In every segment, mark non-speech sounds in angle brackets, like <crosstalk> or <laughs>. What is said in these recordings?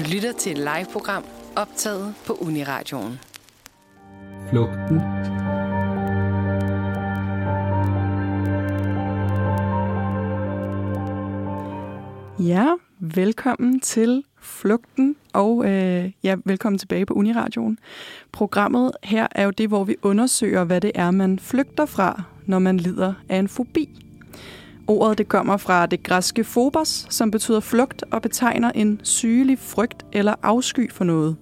Du lytter til et live-program optaget på Uniradioen. Flugten. Ja, velkommen til Flugten, og øh, ja, velkommen tilbage på Uniradioen. Programmet her er jo det, hvor vi undersøger, hvad det er, man flygter fra, når man lider af en fobi. Ordet det kommer fra det græske phobos, som betyder flugt og betegner en sygelig frygt eller afsky for noget.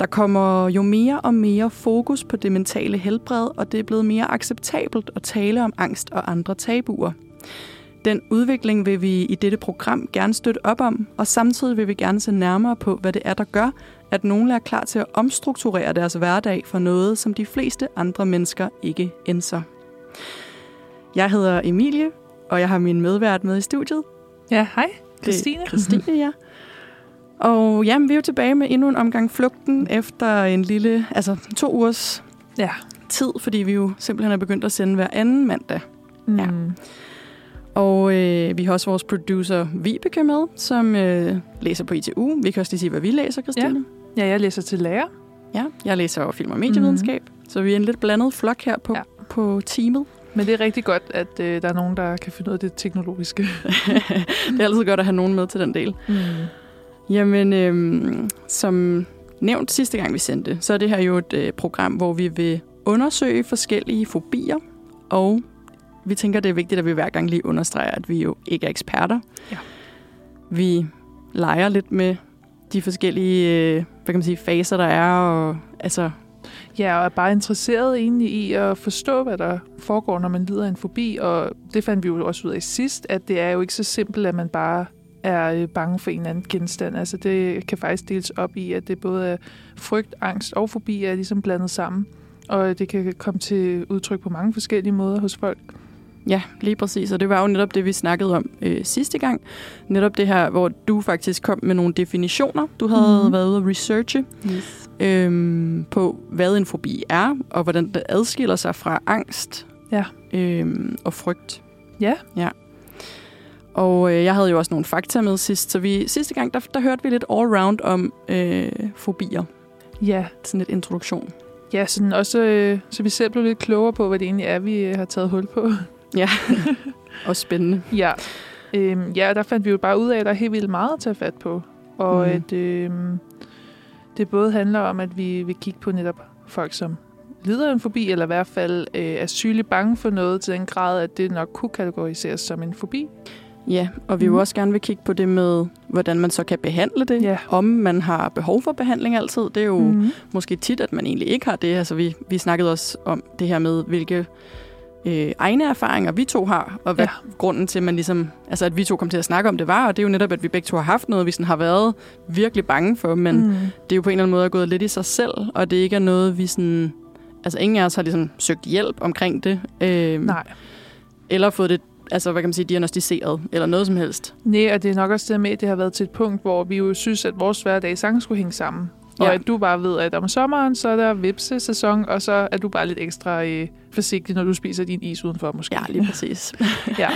Der kommer jo mere og mere fokus på det mentale helbred, og det er blevet mere acceptabelt at tale om angst og andre tabuer. Den udvikling vil vi i dette program gerne støtte op om, og samtidig vil vi gerne se nærmere på, hvad det er, der gør, at nogen er klar til at omstrukturere deres hverdag for noget, som de fleste andre mennesker ikke indser. Jeg hedder Emilie, og jeg har min medvært med i studiet. Ja, hej. Christine. Christine, ja. Og jamen, vi er jo tilbage med endnu en omgang flugten efter en lille, altså to ugers Ja. tid, fordi vi jo simpelthen er begyndt at sende hver anden mandag. Mm. Ja. Og øh, vi har også vores producer Vibeke med, som øh, læser på ITU. Vi kan også lige sige, hvad vi læser, Christine. ja, jeg læser til lærer. Ja, jeg læser jo film- og medievidenskab. Mm. Så vi er en lidt blandet flok her på, ja. Ja. på teamet. Men det er rigtig godt, at øh, der er nogen, der kan finde ud af det teknologiske. <laughs> det er altid godt at have nogen med til den del. Mm. Jamen, øhm, som nævnt sidste gang, vi sendte, så er det her jo et øh, program, hvor vi vil undersøge forskellige fobier, og vi tænker, det er vigtigt, at vi hver gang lige understreger, at vi jo ikke er eksperter. Ja. Vi leger lidt med de forskellige øh, hvad kan man sige, faser, der er, og altså, Ja, og er bare interesseret egentlig i at forstå, hvad der foregår, når man lider af en fobi. Og det fandt vi jo også ud af sidst, at det er jo ikke så simpelt, at man bare er øh, bange for en eller anden genstand. Altså det kan faktisk deles op i, at det både er frygt, angst og fobi er ligesom blandet sammen. Og det kan komme til udtryk på mange forskellige måder hos folk. Ja, lige præcis. Og det var jo netop det, vi snakkede om øh, sidste gang. Netop det her, hvor du faktisk kom med nogle definitioner. Du havde mm. været ude at researche Yes. øhm, på, hvad en fobi er, og hvordan det adskiller sig fra angst Ja. øhm, og frygt. Ja. ja. Og øh, jeg havde jo også nogle fakta med sidst, så vi sidste gang, der, der hørte vi lidt all-round om øh, fobier. Ja, Sådan lidt introduktion. Ja, sådan også, øh, så vi selv blev lidt klogere på, hvad det egentlig er, vi øh, har taget hul på. Ja, <laughs> og spændende. ja. Øhm, ja, der fandt vi jo bare ud af, at der er helt vildt meget at tage fat på. Og mm. at øhm, det både handler om, at vi vil kigge på netop folk, som lider af en fobi, eller i hvert fald øh, er sygeligt bange for noget til den grad, at det nok kunne kategoriseres som en fobi. Ja, og vi vil Mhm. også gerne vil kigge på det med, hvordan man så kan behandle det. Ja. Om man har behov for behandling altid. Det er jo mm. Mm. måske tit, at man egentlig ikke har det. Altså, vi, vi snakkede også om det her med, hvilke øh, egne erfaringer vi to har, og hvad Ja. grunden til, man ligesom, altså, at vi to kom til at snakke om det var. Og det er jo netop, at vi begge to har haft noget, vi sådan har været virkelig bange for, men mm. det er jo på en eller anden måde gået lidt i sig selv, og det ikke er noget, vi sådan... Altså, ingen af os har ligesom søgt hjælp omkring det. Øh, Nej. Eller fået det, altså, hvad kan man sige, diagnostiseret, eller noget som helst. Nej, og det er nok også det med, at det har været til et punkt, hvor vi jo synes, at vores hverdag sang skulle hænge sammen. Og Ja. at du bare ved, at om sommeren, så er der vipse-sæson, og så er du bare lidt ekstra øh, forsigtig, når du spiser din is udenfor, måske. Ja, lige præcis. <laughs> ja.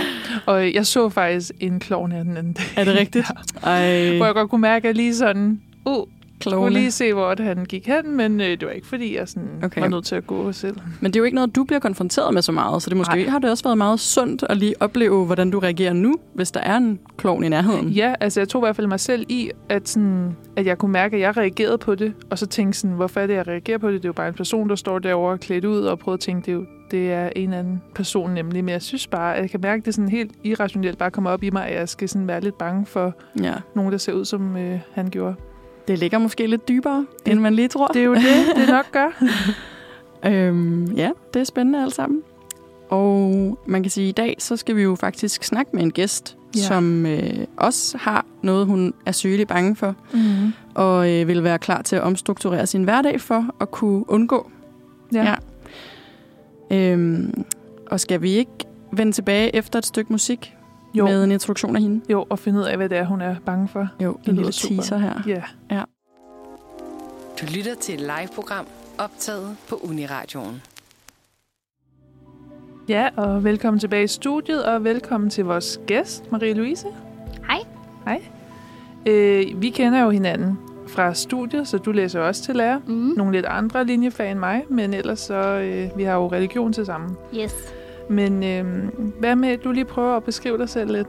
Og øh, jeg så faktisk en klovn her den anden dag. er det rigtigt? <laughs> Ej, Hvor jeg godt kunne mærke, at lige sådan, uh, kunne klovne. lige se, hvor han gik hen, men øh, det var ikke, fordi jeg sådan Okay. var nødt til at gå selv. Men det er jo ikke noget, du bliver konfronteret med så meget, så det måske Nej. har det også været meget sundt at lige opleve, hvordan du reagerer nu, hvis der er en klovn i nærheden. Ja, altså jeg tog i hvert fald mig selv i, at, sådan, at jeg kunne mærke, at jeg reagerede på det, og så tænkte sådan, hvorfor er det, jeg reagerer på det? Det er jo bare en person, der står derovre klædt ud, og prøver at tænke, det er, jo, det er en anden person nemlig. Men jeg synes bare, at jeg kan mærke, at det sådan helt irrationelt bare kommer op i mig, at jeg skal sådan være lidt bange for ja. nogen, der ser ud, som øh, han gjorde. Det ligger måske lidt dybere, end man lige tror. Det er jo det, det nok gør. <laughs> Øhm, ja, det er spændende alt sammen. Og man kan sige, at i dag, så skal vi jo faktisk snakke med en gæst, Ja. som øh, også har noget, hun er sygelig bange for, Mm-hmm. og øh, vil være klar til at omstrukturere sin hverdag for at kunne undgå. Ja. Ja. Øhm, og skal vi ikke vende tilbage efter et stykke musik Jo. med en introduktion af hende? jo, og finde ud af, hvad det er, hun er bange for. Jo, Det en lille super. teaser her. Ja. Du lytter til et live-program optaget på Uniradioen. Ja, og velkommen tilbage i studiet, og velkommen til vores gæst, Marie-Louise. Hej. Hej. Øh, vi kender jo hinanden fra studiet, så du læser også til lærer. Mm. Nogle lidt andre linjefag end mig, men ellers så, øh, vi har jo religion til sammen. Yes. Men øh, hvad med, du lige prøver at beskrive dig selv lidt?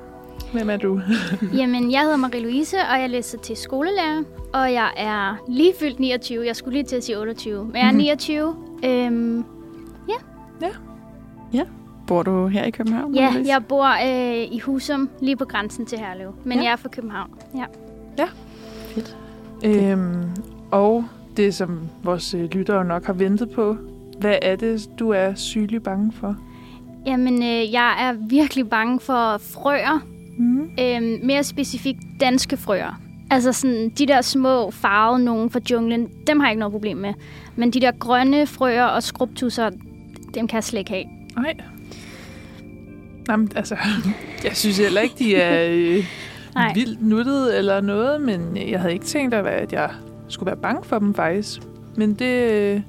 Hvem er du? <laughs> Jamen, jeg hedder Marie-Louise, og jeg læser til skolelærer. Og jeg er lige fyldt 29. Jeg skulle lige til at sige 28. Men jeg er Mhm. 29. Øhm, Bor du her i København? ja, Marie-Louise? jeg bor øh, i Husum, lige på grænsen til Herlev. Men Ja. ja. jeg er fra København. Ja. Fedt. øhm, og det, som vores øh, lyttere nok har ventet på. Hvad er det, du er sygelig bange for? Jamen, øh, jeg er virkelig bange for frøer. Mm. Øhm, mere specifikt danske frøer. Altså sådan, de der små farvede nogen fra junglen, dem har jeg ikke noget problem med. Men de der grønne frøer og skrubtusser, dem kan jeg slet ikke have. Nej. Jamen, altså, <laughs> jeg synes heller ikke, de er øh, <laughs> vildt nuttede eller noget, men jeg havde ikke tænkt, at at jeg skulle være bange for dem faktisk. Men det, øh,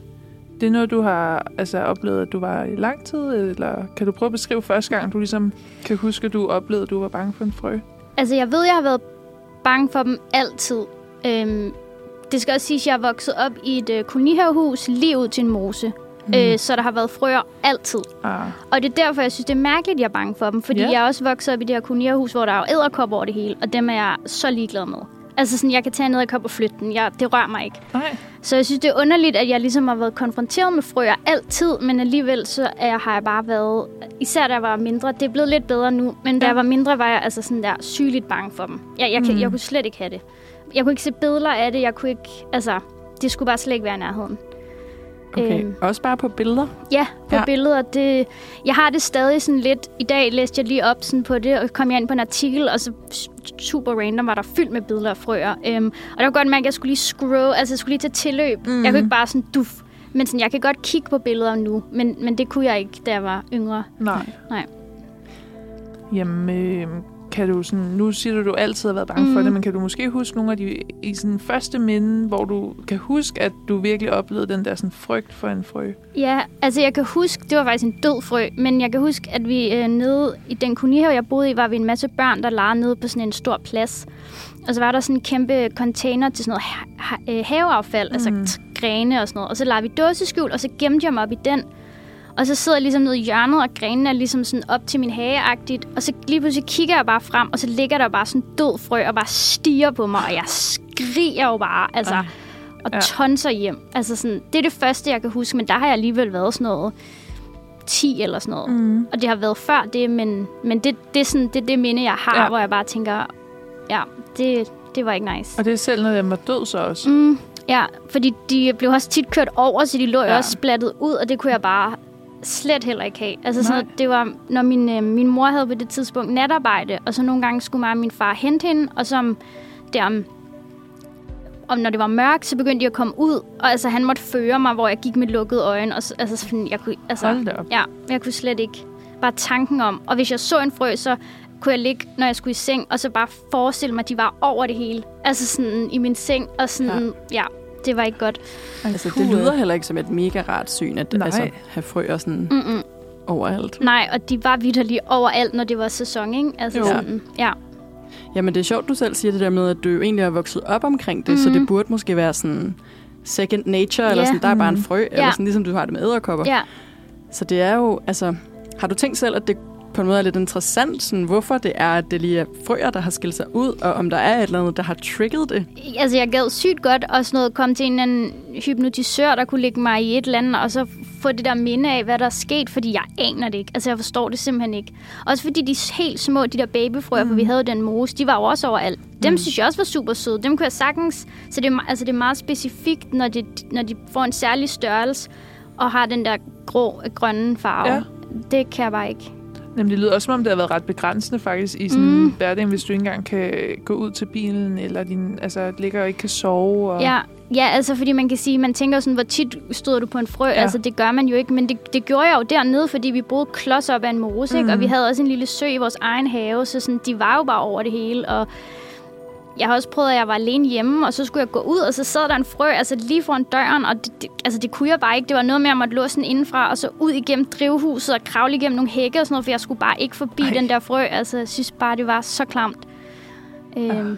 det er noget, du har altså, oplevet, at du var i lang tid, eller kan du prøve at beskrive første gang, du ligesom kan huske, at du oplevede, at du var bange for en frø? Altså, jeg ved, jeg har været bange for dem altid. Øhm, det skal også siges, at jeg er vokset op i et øh, kolonihavehus lige ud til en mose. Mm. Øh, så der har været frøer altid. Ah, Og det er derfor, jeg synes, det er mærkeligt, at jeg er bange for dem. Fordi yeah. jeg er også vokset op i det her kolonihavehus, hvor der er jo æderkopper over det hele. Og dem er jeg så ligeglad med. Altså sådan, jeg kan tage en æderkop og flytte den. Jeg, det rører mig ikke. nej. Så jeg synes, det er underligt, at jeg ligesom har været konfronteret med frøer altid, men alligevel så er, jeg- har jeg bare været, især da jeg var mindre, det er blevet lidt bedre nu, men da Ja. jeg var mindre, var jeg altså sådan der sygeligt bange for dem. Jeg, jeg, kan, Mm. jeg kunne slet ikke have det. Jeg kunne ikke se billeder af det, jeg kunne ikke, altså, det skulle bare slet ikke være i nærheden. Okay. Øhm. Også bare på billeder? Ja, på ja. billeder. Det, jeg har det stadig sådan lidt... I dag læste jeg lige op sådan på det, og kom jeg ind på en artikel, og så super random var der fyldt med billeder af frøer. Um, og der var godt mærke, at jeg skulle lige scroll, altså jeg skulle lige tage tilløb. Mm. Jeg kunne ikke bare sådan duf. Men sådan, jeg kan godt kigge på billeder nu, men, men det kunne jeg ikke, da jeg var yngre. Nej. Nej. Jamen, øh, kan du sådan, nu siger du, at du altid har været bange mm. for Mhm. det, men kan du måske huske nogle af de i sådan første minde, hvor du kan huske, at du virkelig oplevede den der sådan frygt for en frø? Ja, altså jeg kan huske, det var faktisk en død frø, men jeg kan huske, at vi øh, nede i den kolonihave, jeg boede i, var vi en masse børn, der legede nede på sådan en stor plads. Og så var der sådan en kæmpe container til sådan noget ha- ha- øh, haveaffald, mm. altså grene og sådan noget. Og så lavede vi dåseskjul, og så gemte jeg mig op i den. Og så sidder jeg ligesom nede i hjørnet, og grenene er ligesom sådan op til min hageagtigt. Og så lige pludselig kigger jeg bare frem, og så ligger der bare sådan død frø, og bare stiger på mig, og jeg skriger jo bare, altså, Ej. og Ja. tonser hjem. Altså sådan, det er det første, jeg kan huske, men der har jeg alligevel været sådan noget 10 eller sådan noget. Mm. Og det har været før det, men, men det, det, er sådan, det det minde, jeg har, Ja. hvor jeg bare tænker, ja, det, det var ikke nice. Og det er selv, når den var død så også? Mm, ja, fordi de blev også tit kørt over, så de lå ja. også splattet ud, og det kunne jeg bare slet heller ikke have. Altså sådan, noget, det var, når min, øh, min mor havde på det tidspunkt natarbejde, og så nogle gange skulle mig og min far hente hende, og så om, der om, om når det var mørkt, så begyndte de at komme ud, og altså han måtte føre mig, hvor jeg gik med lukkede øjne, og så, altså sådan, jeg kunne, altså, Hold op. Ja, jeg kunne slet ikke. Bare tanken om. Og hvis jeg så en frø, så kunne jeg ligge, når jeg skulle i seng, og så bare forestille mig, at de var over det hele. Altså sådan i min seng, og sådan, ja, ja det var ikke godt. Altså, det lyder heller ikke som et mega rart syn, at Nej. altså, have frøer sådan Mm-mm. overalt. Nej, og de var vidderlige overalt, når det var sæson, ikke? Altså Jo. sådan, ja. Jamen, det er sjovt, du selv siger det der med, at du egentlig har vokset op omkring det, mm. så Mhm. det burde måske være sådan second nature, eller Ja. sådan, der er bare en Mhm. frø, eller Ja. sådan, ligesom du har det med æderkopper. ja. Så det er jo, altså, har du tænkt selv, at det på en måde er lidt interessant, sådan, hvorfor det er, at det lige er frøer, der har skilt sig ud, og om der er et eller andet, der har trigget det? Altså, jeg gad sygt godt og sådan noget, komme til en eller anden hypnotisør, der kunne lægge mig i et eller andet, og så få det der minde af, hvad der er sket, fordi jeg aner det ikke. Altså, jeg forstår det simpelthen ikke. Også fordi de helt små, de der babyfrøer, mm. for vi havde jo den mose, de var jo også overalt. Dem mm. synes jeg også var super søde. Dem kunne jeg sagtens... Så det er, altså, det er meget specifikt, når, det, når de får en særlig størrelse, og har den der grå, grønne farve. Ja. Det kan jeg bare ikke. Jamen, det lyder også, som om det har været ret begrænsende faktisk i sådan mm. Mm. hverdagen, hvis du ikke engang kan gå ud til bilen, eller din, altså, ligger og ikke kan sove. Og... Ja, ja, altså fordi man kan sige, man tænker sådan, hvor tit stod du på en frø? Ja. Altså det gør man jo ikke, men det, det gjorde jeg jo dernede, fordi vi boede klods op ad en mose, mm. og vi havde også en lille sø i vores egen have, så sådan, de var jo bare over det hele, og jeg har også prøvet, at jeg var alene hjemme, og så skulle jeg gå ud, og så sad der en frø, altså lige foran døren, og det, det, altså det kunne jeg bare ikke. Det var noget med, at jeg måtte låse den indenfra, og så ud igennem drivhuset og kravle igennem nogle hække og sådan noget, for jeg skulle bare ikke forbi Ej. Den der frø. Altså, jeg synes bare, det var så klamt. Øhm,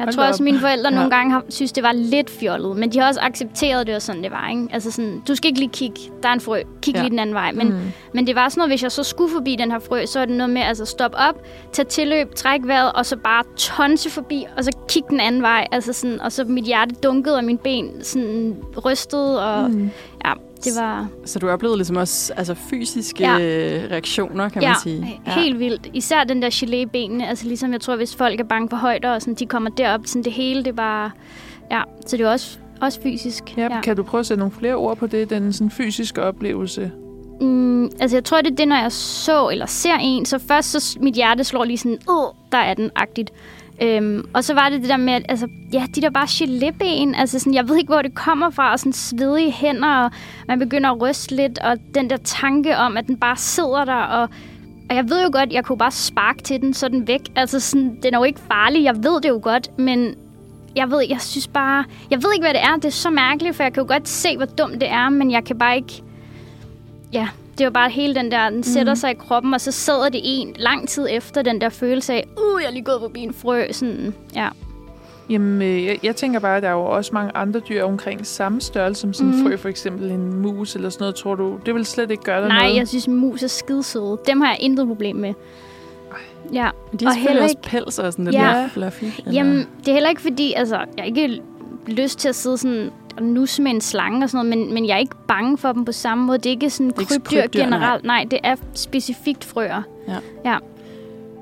Jeg Hold tror også, at mine forældre Ja. nogle gange har synes, det var lidt fjollet. Men de har også accepteret det, og sådan det var. Ikke? Altså sådan, du skal ikke lige kigge. Der er en frø. Kig Ja. lige den anden vej. Men, mm. men det var sådan noget, hvis jeg så skulle forbi den her frø, så er det noget med altså stoppe op, tage tilløb, trække vejret, og så bare tonse forbi, og så kigge den anden vej. Altså sådan, og så mit hjerte dunkede, og mine ben sådan rystede, og Mm. Ja, det var Så du oplevede ligesom også altså, fysiske Ja. ja. reaktioner, kan ja, man sige. Ja. helt vildt. Især den der gelé benene. Altså ligesom jeg tror, hvis folk er bange for højder, og sådan, de kommer derop, sådan det hele, det var... Ja, så det var også, også fysisk. Ja, ja. Kan du prøve at sætte nogle flere ord på det, den sådan fysiske oplevelse? Mm, altså jeg tror, det er det, når jeg så eller ser en. Så først så mit hjerte slår lige sådan, åh, der er den-agtigt. Øhm, og så var det det der med, at altså, ja, de der bare gelében, altså sådan, jeg ved ikke, hvor det kommer fra, og sådan svedige hænder, og man begynder at ryste lidt, og den der tanke om, at den bare sidder der, og, og jeg ved jo godt, jeg kunne bare sparke til den, så den væk. Altså sådan, den er jo ikke farlig, jeg ved det jo godt, men jeg ved, jeg synes bare, jeg ved ikke, hvad det er, det er så mærkeligt, for jeg kan jo godt se, hvor dumt det er, men jeg kan bare ikke, ja, det var bare hele den der, den sætter sig i kroppen, og så sidder det en lang tid efter den der følelse af, uh, jeg er lige gået forbi en frø, sådan, ja. Jamen, øh, jeg, jeg tænker bare, at der er jo også mange andre dyr omkring samme størrelse som sådan en Mhm. frø, for eksempel en mus eller sådan noget. Tror du, det vil slet ikke gøre dig Nej, noget? jeg synes, mus er skidesøde. Dem har jeg intet problem med. Ja, de Og heller også ikke- pels og sådan lidt Ja. mere fluffy. Eller? Jamen, det er heller ikke fordi, altså, jeg ikke lyst til at sidde sådan og nusse med en slange og sådan noget, men, men jeg er ikke bange for dem på samme måde. Det er ikke sådan er ikke krybdyr krybdyr, nej. generelt. Nej, det er specifikt frøer.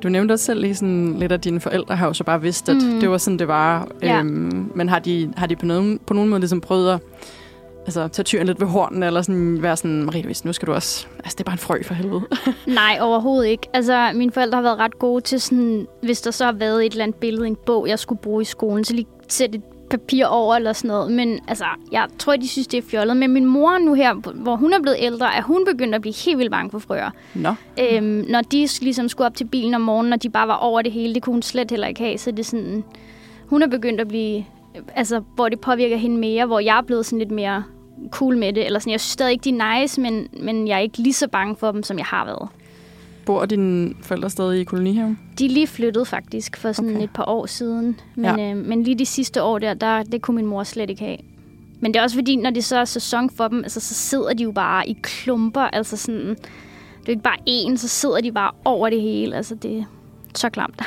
Du nævnte også selv lige sådan lidt, at dine forældre har jo så bare vidst, at mm. det var sådan, det var. Ja. Øhm, men har de, har de på, nogen, på nogen måde ligesom prøvet at altså, tage tyren lidt ved hornen, eller sådan være sådan, Marie Louise, nu skal du også... Altså, det er bare en frø for helvede. <laughs> Nej, overhovedet ikke. Altså, mine forældre har været ret gode til sådan, hvis der så har været et eller andet billede i en bog, jeg skulle bruge i skolen, så lige sætte et papir over eller sådan noget. Men altså, jeg tror, de synes, det er fjollet. Men min mor nu her, hvor hun er blevet ældre, er hun begyndt at blive helt vildt bange for frøer. Nå, Øhm, når de ligesom skulle op til bilen om morgenen, og de bare var over det hele, det kunne hun slet heller ikke have. Så det er sådan, hun er begyndt at blive, altså, hvor det påvirker hende mere, hvor jeg er blevet sådan lidt mere cool med det. Eller sådan, jeg synes stadig ikke, de er nice, men, men jeg er ikke lige så bange for dem, som jeg har været. Bor dine forældre stadig i kolonihaven? De er lige flyttet faktisk for sådan Okay. et par år siden. Men, ja. øh, men lige de sidste år der, der, det kunne min mor slet ikke have. Men det er også fordi, når det så er sæson for dem, altså, så sidder de jo bare i klumper. Altså sådan, det er jo ikke bare én, så sidder de bare over det hele. Altså det er så klamt.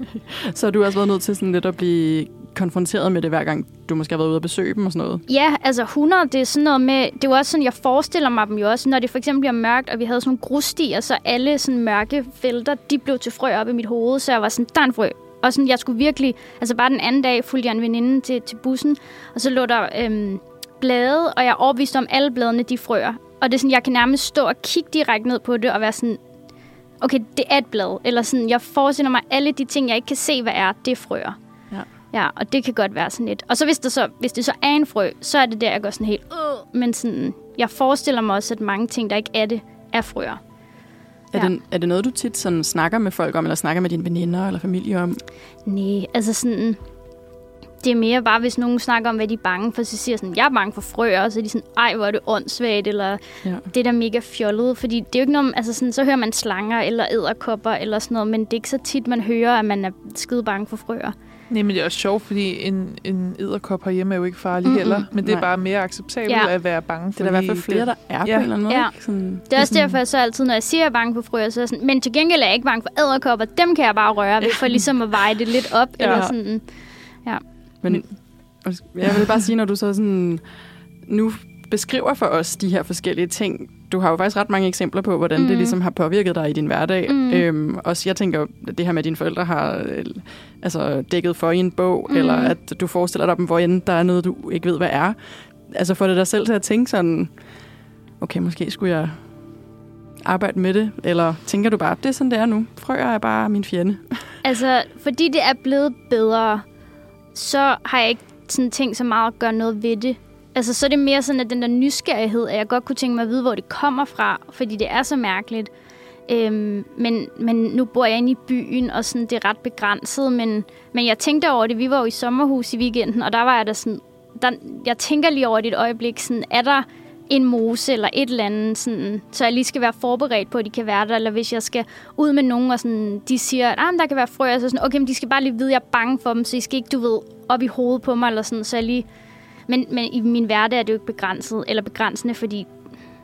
<laughs> Så har du også været nødt til sådan lidt at blive konfronteret med det, hver gang du måske har været ude at besøge dem og sådan noget? Ja, altså 100, det er sådan noget med, det er jo også sådan, jeg forestiller mig dem jo også, når det for eksempel bliver mørkt, og vi havde sådan nogle grusstier, så alle sådan mørke felter, de blev til frø op i mit hoved, så jeg var sådan, der er en frø. Og sådan, jeg skulle virkelig, altså bare den anden dag fulgte jeg en veninde til, til bussen, og så lå der øhm, blade, og jeg er om, alle bladene, de frøer. Og det er sådan, jeg kan nærmest stå og kigge direkte ned på det, og være sådan, okay, det er et blad. Eller sådan, jeg forestiller mig, alle de ting, jeg ikke kan se, hvad er, det er frøer. Ja. Og det kan godt være sådan lidt. Og så hvis, der så, hvis det så er en frø, så er det der, jeg går sådan helt, øh, men sådan, jeg forestiller mig også, at mange ting, der ikke er det, er frøer. Er, Ja. det, er det noget, du tit sådan snakker med folk om, eller snakker med dine veninder eller familie om? Nej, altså sådan... Det er mere bare, hvis nogen snakker om, hvad de er bange for, så siger sådan, jeg er bange for frøer, og så er de sådan, ej, hvor er det åndssvagt, eller Ja. det er da mega fjollet, fordi det er jo ikke noget, altså sådan, så hører man slanger eller æderkopper eller sådan noget, men det er ikke så tit, man hører, at man er skide bange for frøer. Nej, men det er også sjovt, fordi en, en edderkop herhjemme er jo ikke farlig Mm-mm. heller. Men det er Nej. bare mere acceptabelt Ja. at være bange Det er der i hvert fald flere, der er Ja. på en eller anden måde. Ja. ikke? Sådan, Det er også sådan- derfor, jeg så altid, når jeg siger, at jeg er bange for frøer, så er jeg sådan, men til gengæld er jeg ikke bange for æderkopper, dem kan jeg bare røre ved, for <laughs> ligesom at veje det lidt op, Ja. eller sådan. Men jeg vil bare sige, når du så sådan nu beskriver for os de her forskellige ting, du har jo faktisk ret mange eksempler på, hvordan mm. det ligesom har påvirket dig i din hverdag. Mhm. Øhm, også jeg tænker, at det her med, at dine forældre har øh, altså, dækket for i en bog, mm. Eller at du forestiller dig dem, hvor end der er noget, du ikke ved, hvad er. Altså får det dig selv til at tænke sådan, okay, måske skulle jeg arbejde med det, eller tænker du bare, det er sådan, det er nu. Frøer er bare min fjende. <laughs> Altså, fordi det er blevet bedre, så har jeg ikke sådan tænkt så meget at gøre noget ved det. Altså, så er det mere sådan, at den der nysgerrighed, at jeg godt kunne tænke mig at vide, hvor det kommer fra, fordi det er så mærkeligt. Øhm, men, men nu bor jeg inde i byen, og sådan, det er ret begrænset, men, men jeg tænkte over det. Vi var jo i sommerhus i weekenden, og der var jeg der sådan, der, jeg tænker lige over det et øjeblik, sådan, er der en mose eller et eller andet, sådan, så jeg lige skal være forberedt på, at de kan være der, eller hvis jeg skal ud med nogen, og sådan, de siger, at ah, der kan være frøer, så sådan, okay, men de skal bare lige vide, at jeg er bange for dem, så I skal ikke, du ved, op i hovedet på mig, eller sådan, så jeg lige... Men, men i min hverdag er det jo ikke begrænset, eller begrænsende, fordi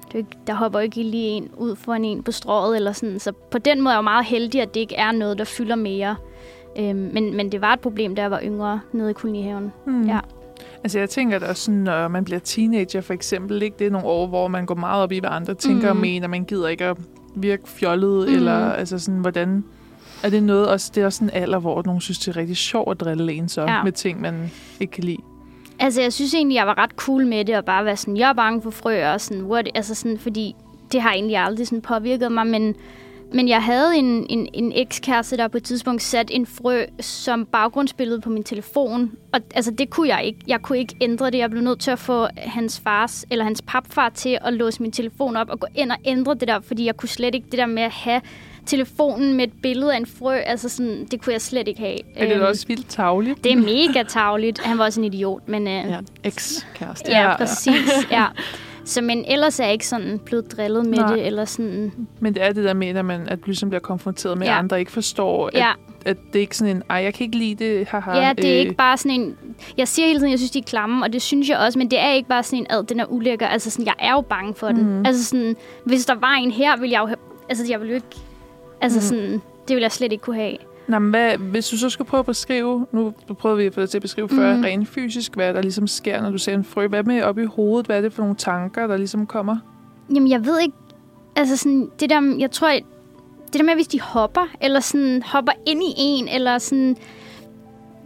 det er ikke, der hopper ikke lige en ud for en på strået, eller sådan, så på den måde er jeg jo meget heldig, at det ikke er noget, der fylder mere. Øhm, men, men det var et problem, da jeg var yngre, nede i kolonihaven. Hmm. Ja. Altså jeg tænker da også sådan, når man bliver teenager for eksempel, ikke? det er nogle år, hvor man går meget op i, hvad andre tænker en, og man gider ikke at virke fjollet, Mhm. eller altså sådan, hvordan... Er det noget, også, det er også en alder, hvor nogen synes, det er rigtig sjovt at drille en så Ja. med ting, man ikke kan lide. Altså, jeg synes egentlig, jeg var ret cool med det, og bare være sådan, jeg er bange for frøer, og sådan, what, altså sådan, fordi det har egentlig aldrig sådan påvirket mig, men, men jeg havde en, en, en ekskæreste, der på et tidspunkt satte en frø som baggrundsbillede på min telefon, og altså, det kunne jeg ikke. Jeg kunne ikke ændre det. Jeg blev nødt til at få hans fars, eller hans papfar til at låse min telefon op og gå ind og ændre det der, fordi jeg kunne slet ikke det der med at have telefonen med et billede af en frø, altså sådan, det kunne jeg slet ikke have. Er det Øhm, også vildt tavligt? det er mega tavligt. Han var også en idiot, men... Øh, Ja, eks-kæreste. Ja, Ja, ja. præcis. Ja. Så, men ellers er jeg ikke sådan blevet drillet med Nej. det, eller sådan... Men det er det der med, at man at ligesom bliver konfronteret med, at Ja. andre ikke forstår, at, Ja, at det er ikke sådan en, ej, jeg kan ikke lide det, haha. ja, det er øh, ikke bare sådan en... Jeg siger hele tiden, jeg synes, de er klamme, og det synes jeg også, men det er ikke bare sådan en, ad, den er ulækker. Altså sådan, jeg er jo bange for den. Mhm. Altså sådan, hvis der var en her, ville jeg jo. Altså, jeg ville jo ikke... Altså Mhm. sådan, det ville jeg slet ikke kunne have. Nå, men hvad, hvis du så skulle prøve at beskrive, nu prøvede vi at få dig til at beskrive før, Mhm. rent fysisk, hvad der ligesom sker, når du ser en frø. Hvad med op i hovedet? Hvad er det for nogle tanker, der ligesom kommer? Jamen, jeg ved ikke... Altså sådan, det der... Jeg tror, det der med, hvis de hopper, eller sådan hopper ind i en, eller sådan...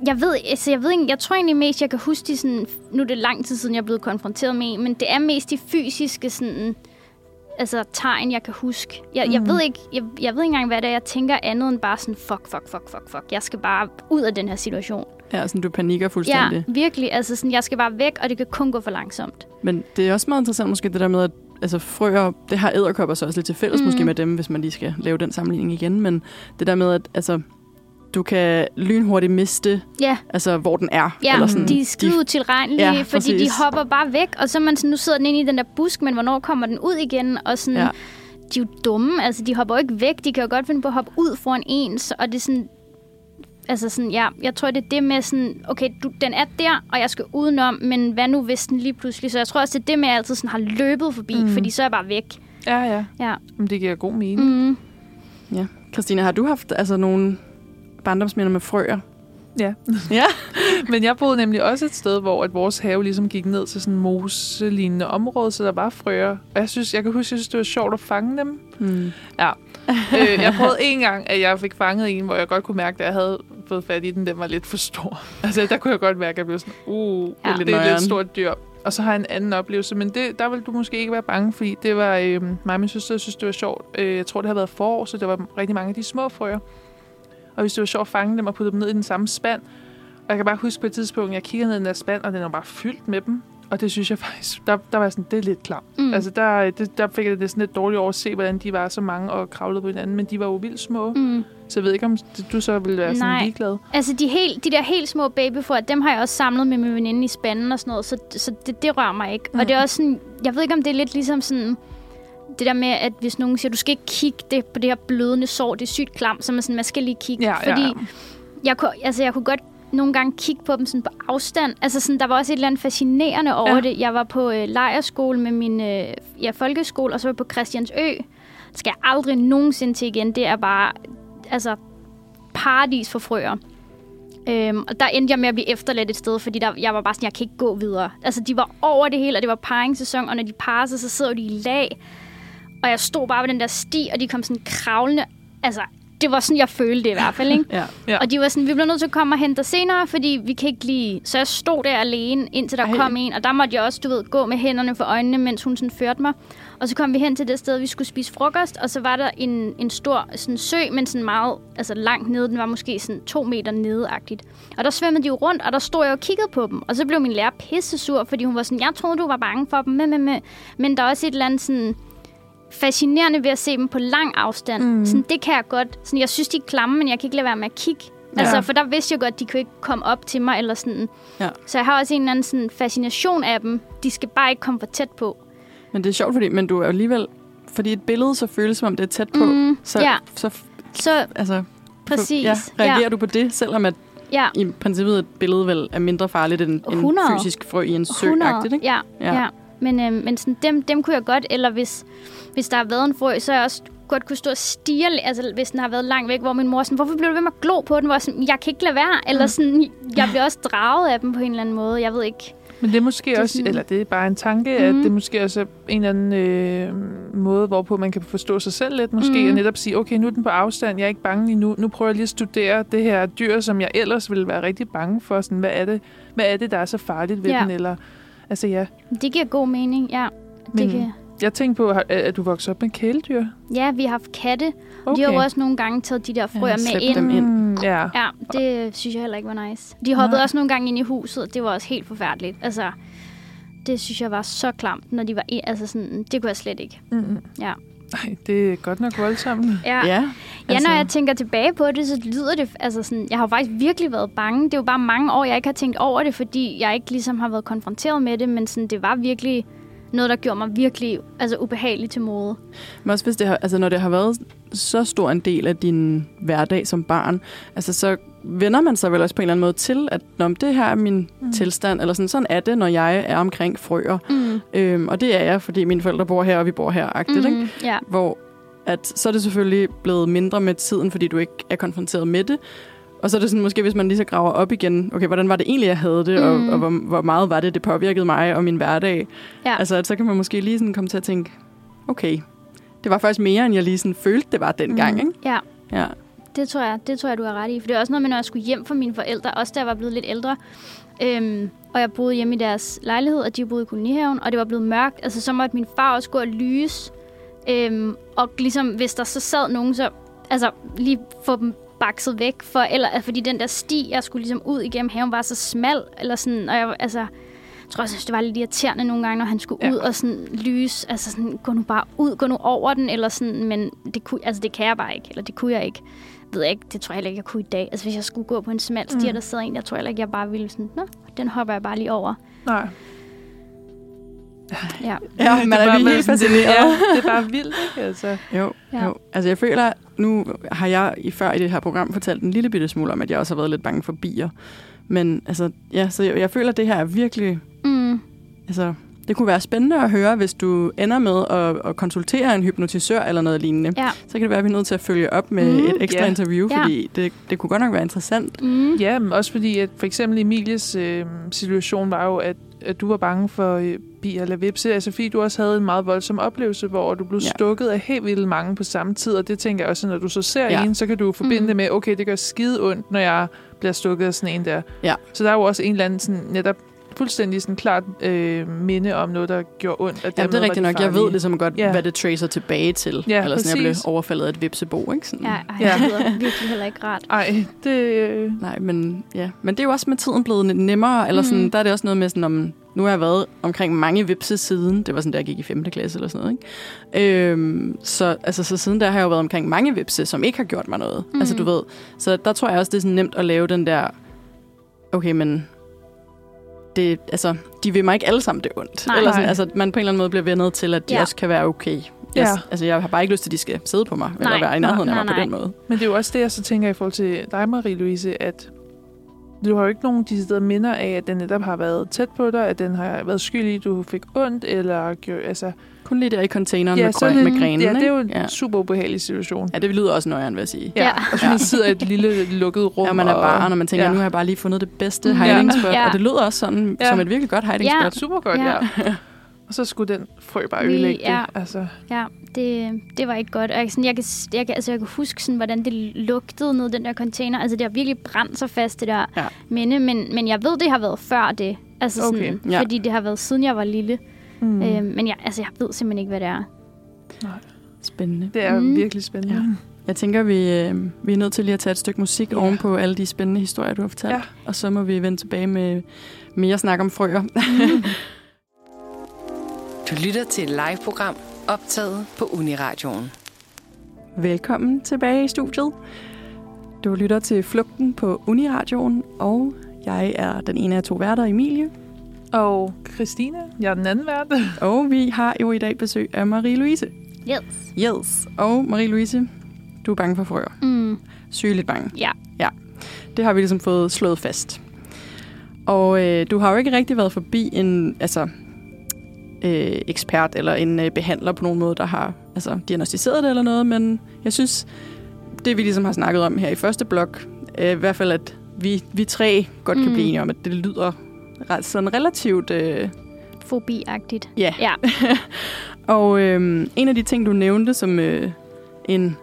Jeg ved, altså jeg ved ikke, jeg tror egentlig mest, jeg kan huske de sådan... Nu er det lang tid siden, jeg er blevet konfronteret med en, men det er mest de fysiske sådan... Altså tegn, jeg kan huske. Jeg, mm. jeg, ved ikke, jeg, jeg ved ikke engang, hvad det er, jeg tænker andet end bare sådan, fuck, fuck, fuck, fuck, fuck. Jeg skal bare ud af den her situation. Ja, sådan du panikker fuldstændig. Ja, virkelig. Altså sådan, jeg skal bare væk, og det kan kun gå for langsomt. Men det er også meget interessant måske det der med, at altså, frøer, det har æderkopper så også lidt til fælles mm. Måske med dem, hvis man lige skal lave den sammenligning igen. Men det der med, at altså, du kan lynhurtigt miste, Ja, altså, hvor den er. Ja, eller sådan, de er skide utilregnelige, Ja, fordi præcis. de hopper bare væk, og så er man sådan, nu sidder den inde i den der busk, men hvornår kommer den ud igen? Og sådan, Ja. de er jo dumme, altså de hopper jo ikke væk, de kan jo godt finde på at hoppe ud foran en, så- og det er sådan, altså sådan, ja, jeg tror, det er det med sådan, okay, du, den er der, og jeg skal udenom, men hvad nu, hvis den lige pludselig, så jeg tror også, det er det med, at jeg altid sådan har løbet forbi, Mm. fordi så er jeg bare væk. Ja, ja. Ja. Men det giver god mening. Mm. Ja. Christina, har du haft altså, nogle barndomsminder med frøer? Ja. Ja. <laughs> Men jeg boede nemlig også et sted, hvor at vores have ligesom gik ned til sådan en moselignende område, så der var frøer. Og jeg synes, jeg kan huske, jeg synes, det var sjovt at fange dem. Hmm. øh, jeg prøvede en gang, at jeg fik fanget en, hvor jeg godt kunne mærke, at jeg havde fået fat i den, den var lidt for stor. <laughs> Altså, der kunne jeg godt mærke, at jeg blev sådan, uh, Ja. det er et lidt stort dyr. Og så har jeg en anden oplevelse, men det, der vil du måske ikke være bange, fordi det var øh, mig og min søster, synes, det var sjovt. Øh, jeg tror, det har været forår, så der var rigtig mange af de små frøer. Og hvis det var sjovt at fange dem og putte dem ned i den samme spand. Og jeg kan bare huske på et tidspunkt, jeg kiggede ned i den der spand, og den var bare fyldt med dem. Og det synes jeg faktisk, der, der var sådan, det er lidt klam. Mm. Altså der, det, der fik jeg det sådan lidt dårligt over at se, hvordan de var så mange og kravlede på hinanden. Men de var jo vildt små. Mm. Så jeg ved ikke, om du så ville være sådan Nej. ligeglad. Altså, de, helt, de der helt små babyfrøer, dem har jeg også samlet med min veninde i spanden og sådan noget, så, så det, det rører mig ikke. Mm. Og det er også sådan, jeg ved ikke, om det er lidt ligesom sådan, det der med, at hvis nogen siger, du skal ikke kigge det på det her blødende sår, det er sygt klamt, så man, sådan, man skal lige kigge. Ja, fordi ja. Jeg, kunne, altså, jeg kunne godt nogle gange kigge på dem sådan på afstand. Altså sådan, der var også et eller andet fascinerende over Ja. ja. det. Jeg var på øh, lejerskole med min øh, ja, folkeskole, og så var jeg på Christiansø. Det skal jeg aldrig nogensinde til igen. Det er bare altså, paradis for frøer. Øhm, og der endte jeg med at blive efterladt et sted, fordi der, jeg var bare sådan, jeg kan ikke gå videre. Altså, de var over det hele, og det var paringssæson, og når de parer sig, så sidder de i lag. Og jeg stod bare ved den der sti, og de kom sådan kravlende. Altså, det var sådan, jeg følte det i hvert fald, ikke? Ja. Ja. Og de var sådan, vi bliver nødt til at komme og hente dig senere, fordi vi kan ikke lige... Så jeg stod der alene, indtil der Ej. Kom en, og der måtte jeg også, du ved, gå med hænderne for øjnene, mens hun sådan førte mig. Og så kom vi hen til det sted, vi skulle spise frokost, og så var der en, en stor sådan sø, men sådan meget altså langt nede. Den var måske sådan to meter nedeagtigt. Og der svømmede de jo rundt, og der stod jeg og kiggede på dem. Og så blev min lærer pisse sur, fordi hun var sådan, jeg troede, du var bange for dem. Men, men, men. men der er også et eller andet sådan fascinerende ved at se dem på lang afstand. Mm. Sådan, det kan jeg godt. Sådan, jeg synes, de er klamme, men jeg kan ikke lade være med at kigge. Ja. Altså, for der vidste jeg godt, at de kunne ikke komme op til mig. Eller sådan. Ja. Så jeg har også en eller anden sådan, fascination af dem. De skal bare ikke komme for tæt på. Men det er sjovt, fordi men du er alligevel... Fordi et billede så føles, som om det er tæt på. Mm, så, ja. så Så altså, præcis. ja, reagerer du på det, selvom at ja. i princippet et billede vel er mindre farligt end en 100. fysisk frø i en sø 100, ikke? ja. Ja. ja. Men, øh, men sådan, dem, dem kunne jeg godt, eller hvis, hvis der har været en frø, så har jeg også godt kunne stå og stige, altså hvis den har været langt væk, hvor min mor sådan, hvorfor bliver du ved med at glo på den? Hvor jeg, sådan, jeg kan ikke lade være, eller sådan, jeg bliver også draget af dem på en eller anden måde, jeg ved ikke. Men det er måske Det er også, sådan- eller det er bare en tanke, mm. at det måske også er en eller anden øh, måde, hvorpå man kan forstå sig selv lidt. Måske mm. netop sige, okay, nu er den på afstand, jeg er ikke bange endnu. Nu prøver jeg lige at studere det her dyr, som jeg ellers ville være rigtig bange for. Sådan, hvad, er det, hvad er det, der er så farligt ved Ja. den? Eller, altså ja, Det giver god mening, ja. Det Men- kan, jeg tænkte på, at du voksede op med kæledyr. ja, vi har haft katte. Okay. De har jo også nogle gange taget de der frøer Ja, med ind. dem ind. Mm, ja. Ja, det synes jeg heller ikke var nice. De hoppede Nej. også nogle gange ind i huset, og det var også helt forfærdeligt. Altså, det synes jeg var så klamt, når de var i, altså sådan, det kunne jeg slet ikke. Mm. Ja. Ej, det er godt nok voldsomt. Ja, ja. Ja, ja altså- når jeg tænker tilbage på det, så lyder det, altså sådan, jeg har faktisk virkelig været bange. Det er jo bare mange år, jeg ikke har tænkt over det, fordi jeg ikke ligesom har været konfronteret med det, men sådan, det var virkelig noget, der gjorde mig virkelig altså, ubehagelig til mode. Men også hvis det har, altså når det har været så stor en del af din hverdag som barn, altså så vender man sig vel også på en eller anden måde til, at Nå, det her er min mm. tilstand, eller sådan, sådan er det, når jeg er omkring frøer. Mm. Øhm, og det er jeg, fordi mine forældre bor her, og vi bor her, agtigt, mm. ikke? Mm, ja. Hvor at, så er det selvfølgelig blevet mindre med tiden, fordi du ikke er konfronteret med det. Og så er det sådan, måske hvis man lige så graver op igen, okay, hvordan var det egentlig, jeg havde det. Mm. og, og hvor, hvor meget var det, det påvirkede mig og min hverdag. Ja. Altså, at så kan man måske lige sådan komme til at tænke, okay, det var faktisk mere, end jeg lige sådan følte, det var dengang, Mm. ikke? ja. Ja. Det tror jeg, det tror jeg, du har ret i. For det er også noget med, når jeg skulle hjem fra mine forældre, også da jeg var blevet lidt ældre. Øhm, og jeg boede hjemme i deres lejlighed, og de boede i kolonihaven, og det var blevet mørkt. Altså, så måtte min far også gå og lyse. Øhm, og ligesom, hvis der så sad nogen, så altså, lige få dem bakset væk. For, eller, altså, fordi den der sti, jeg skulle ligesom ud igennem haven, var så smal. Eller sådan, og jeg, altså, jeg tror også, det var lidt irriterende nogle gange, når han skulle Ja. ud og sådan lyse. Altså sådan, gå nu bare ud, gå nu over den, eller sådan. Men det, kunne, altså, det kan jeg bare ikke, eller det kunne jeg ikke ved jeg ikke, det tror jeg heller ikke, jeg kunne i dag. Altså hvis jeg skulle gå på en smal sti, Mm. der sidder en, der tror jeg heller ikke, jeg bare ville sådan, nå, den hopper jeg bare lige over. Nej. Ja. Ja, Det man er, bare lige med helt fascineret. Ja, det er bare vildt, ikke? Altså. Jo, ja. Ja. jo. Altså jeg føler, nu har jeg i før i det her program fortalt en lille bitte smule om, at jeg også har været lidt bange for bier. Men altså, ja, så jeg, jeg føler, at det her er virkelig, Mm. altså, det kunne være spændende at høre, hvis du ender med at, at konsultere en hypnotisør eller noget lignende. Ja. Så kan det være, at vi er nødt til at følge op med Mm, et ekstra ja. interview, fordi det, det kunne godt nok være interessant. Mm. Ja, men også fordi, at for eksempel Emilies øh, situation var jo, at, at du var bange for øh, bier eller vipse. Altså fordi du også havde en meget voldsom oplevelse, hvor du blev Ja. stukket af helt vildt mange på samme tid. Og det tænker jeg også, når du så ser Ja. ja. en, så kan du forbinde Mm. det med, okay, det gør skide ondt, når jeg bliver stukket af sådan en der. Ja. Så der er jo også en eller anden sådan, netop fuldstændig sådan klart øh, minde om noget, der gjorde ondt. Ja, det er rigtigt nok. Jeg ved ligesom godt, Ja. hvad det tracer tilbage til. Ja, eller sådan, jeg blev præcis. overfaldet af et vipsebo, ikke? Sådan. Ja, ej, Ja. det lyder virkelig heller ikke rart. Ej, det... Øh, Nej, men, ja. men det er jo også med tiden blevet lidt nemmere. Eller sådan, Mm. Der er det også noget med, sådan, om, nu har jeg været omkring mange vipse siden. Det var sådan, da jeg gik i 5. klasse eller sådan noget. Ikke? Øhm, så, altså, så siden der har jeg jo været omkring mange vipse, som ikke har gjort mig noget. Mm. Mm. Altså du ved. Så der tror jeg også, det er sådan nemt at lave den der, okay, men det, altså, de vil mig ikke alle sammen det ondt. Nej. eller sådan, Nej. altså, man på en eller anden måde bliver vendet til, at de Ja. også kan være okay. Jeg, Ja. Altså, jeg har bare ikke lyst til, at de skal sidde på mig, eller Nej. være i nærheden af Nej, mig på nej. den måde. Men det er jo også det, jeg så tænker i forhold til dig, Marie-Louise, at du har jo ikke nogen de steder minder af, at den netop har været tæt på dig, at den har været skyld i, at du fik ondt, eller gjort, altså... Kun lige der i containeren ja, med, grøn, med grenen. Ja, det er jo ikke? en super ubehagelig situation. Ja, det lyder også nøjeren, vil jeg sige. Ja. Og så man sidder i et lille lukket rum. Ja, man er og, barn, og man tænker, ja. ja. nu har jeg bare lige fundet det bedste Mm. hiding spot. Ja. Og det lyder også sådan, Ja. ja. som et virkelig godt hiding Ja. spot. Super godt, ja. Ja. Og så skulle den frø bare ødelægge ja. det. Altså, Ja, det, det var ikke godt. Og jeg, sådan, jeg, kan, jeg, kan, altså, jeg kan huske, sådan, hvordan det lugtede ned i den der container. Altså, det har virkelig brændt sig fast, det der Ja. minde. Men, men jeg ved, det har været før det. Altså, sådan, Okay, ja. Fordi det har været siden jeg var lille. mm. Mm. Øhm, men jeg, altså, jeg ved simpelthen ikke, hvad det er. Spændende. det er Mm. virkelig spændende. Ja. Jeg tænker, vi, øh, vi er nødt til lige at tage et stykke musik Ja. oven på alle de spændende historier, du har fortalt. Ja. Og så må vi vende tilbage med mere snak om frøer. <laughs> Du lytter til et live-program optaget på Uniradioen. Velkommen tilbage i studiet. Du lytter til Flugten på Uniradioen, og jeg er den ene af to værter, Emilie. Og Christine, jeg er den anden vært. <laughs> Og vi har jo i dag besøg af Marie-Louise. Yes. Yes. Og Marie-Louise, du er bange for frøer. Mm. Sygeligt bange. Ja. Ja. Det har vi ligesom fået slået fast. Og øh, du har jo ikke rigtig været forbi en altså, øh, ekspert eller en øh, behandler på nogen måde, der har altså, diagnostiseret det eller noget, men jeg synes, det vi ligesom har snakket om her i første blok, øh, i hvert fald at vi, vi tre godt kan Mm. blive enige om, at det lyder ret, sådan relativt... Øh, Fobi-agtigt. ja, Ja. <laughs> og øh, en af de ting, du nævnte som øh, en,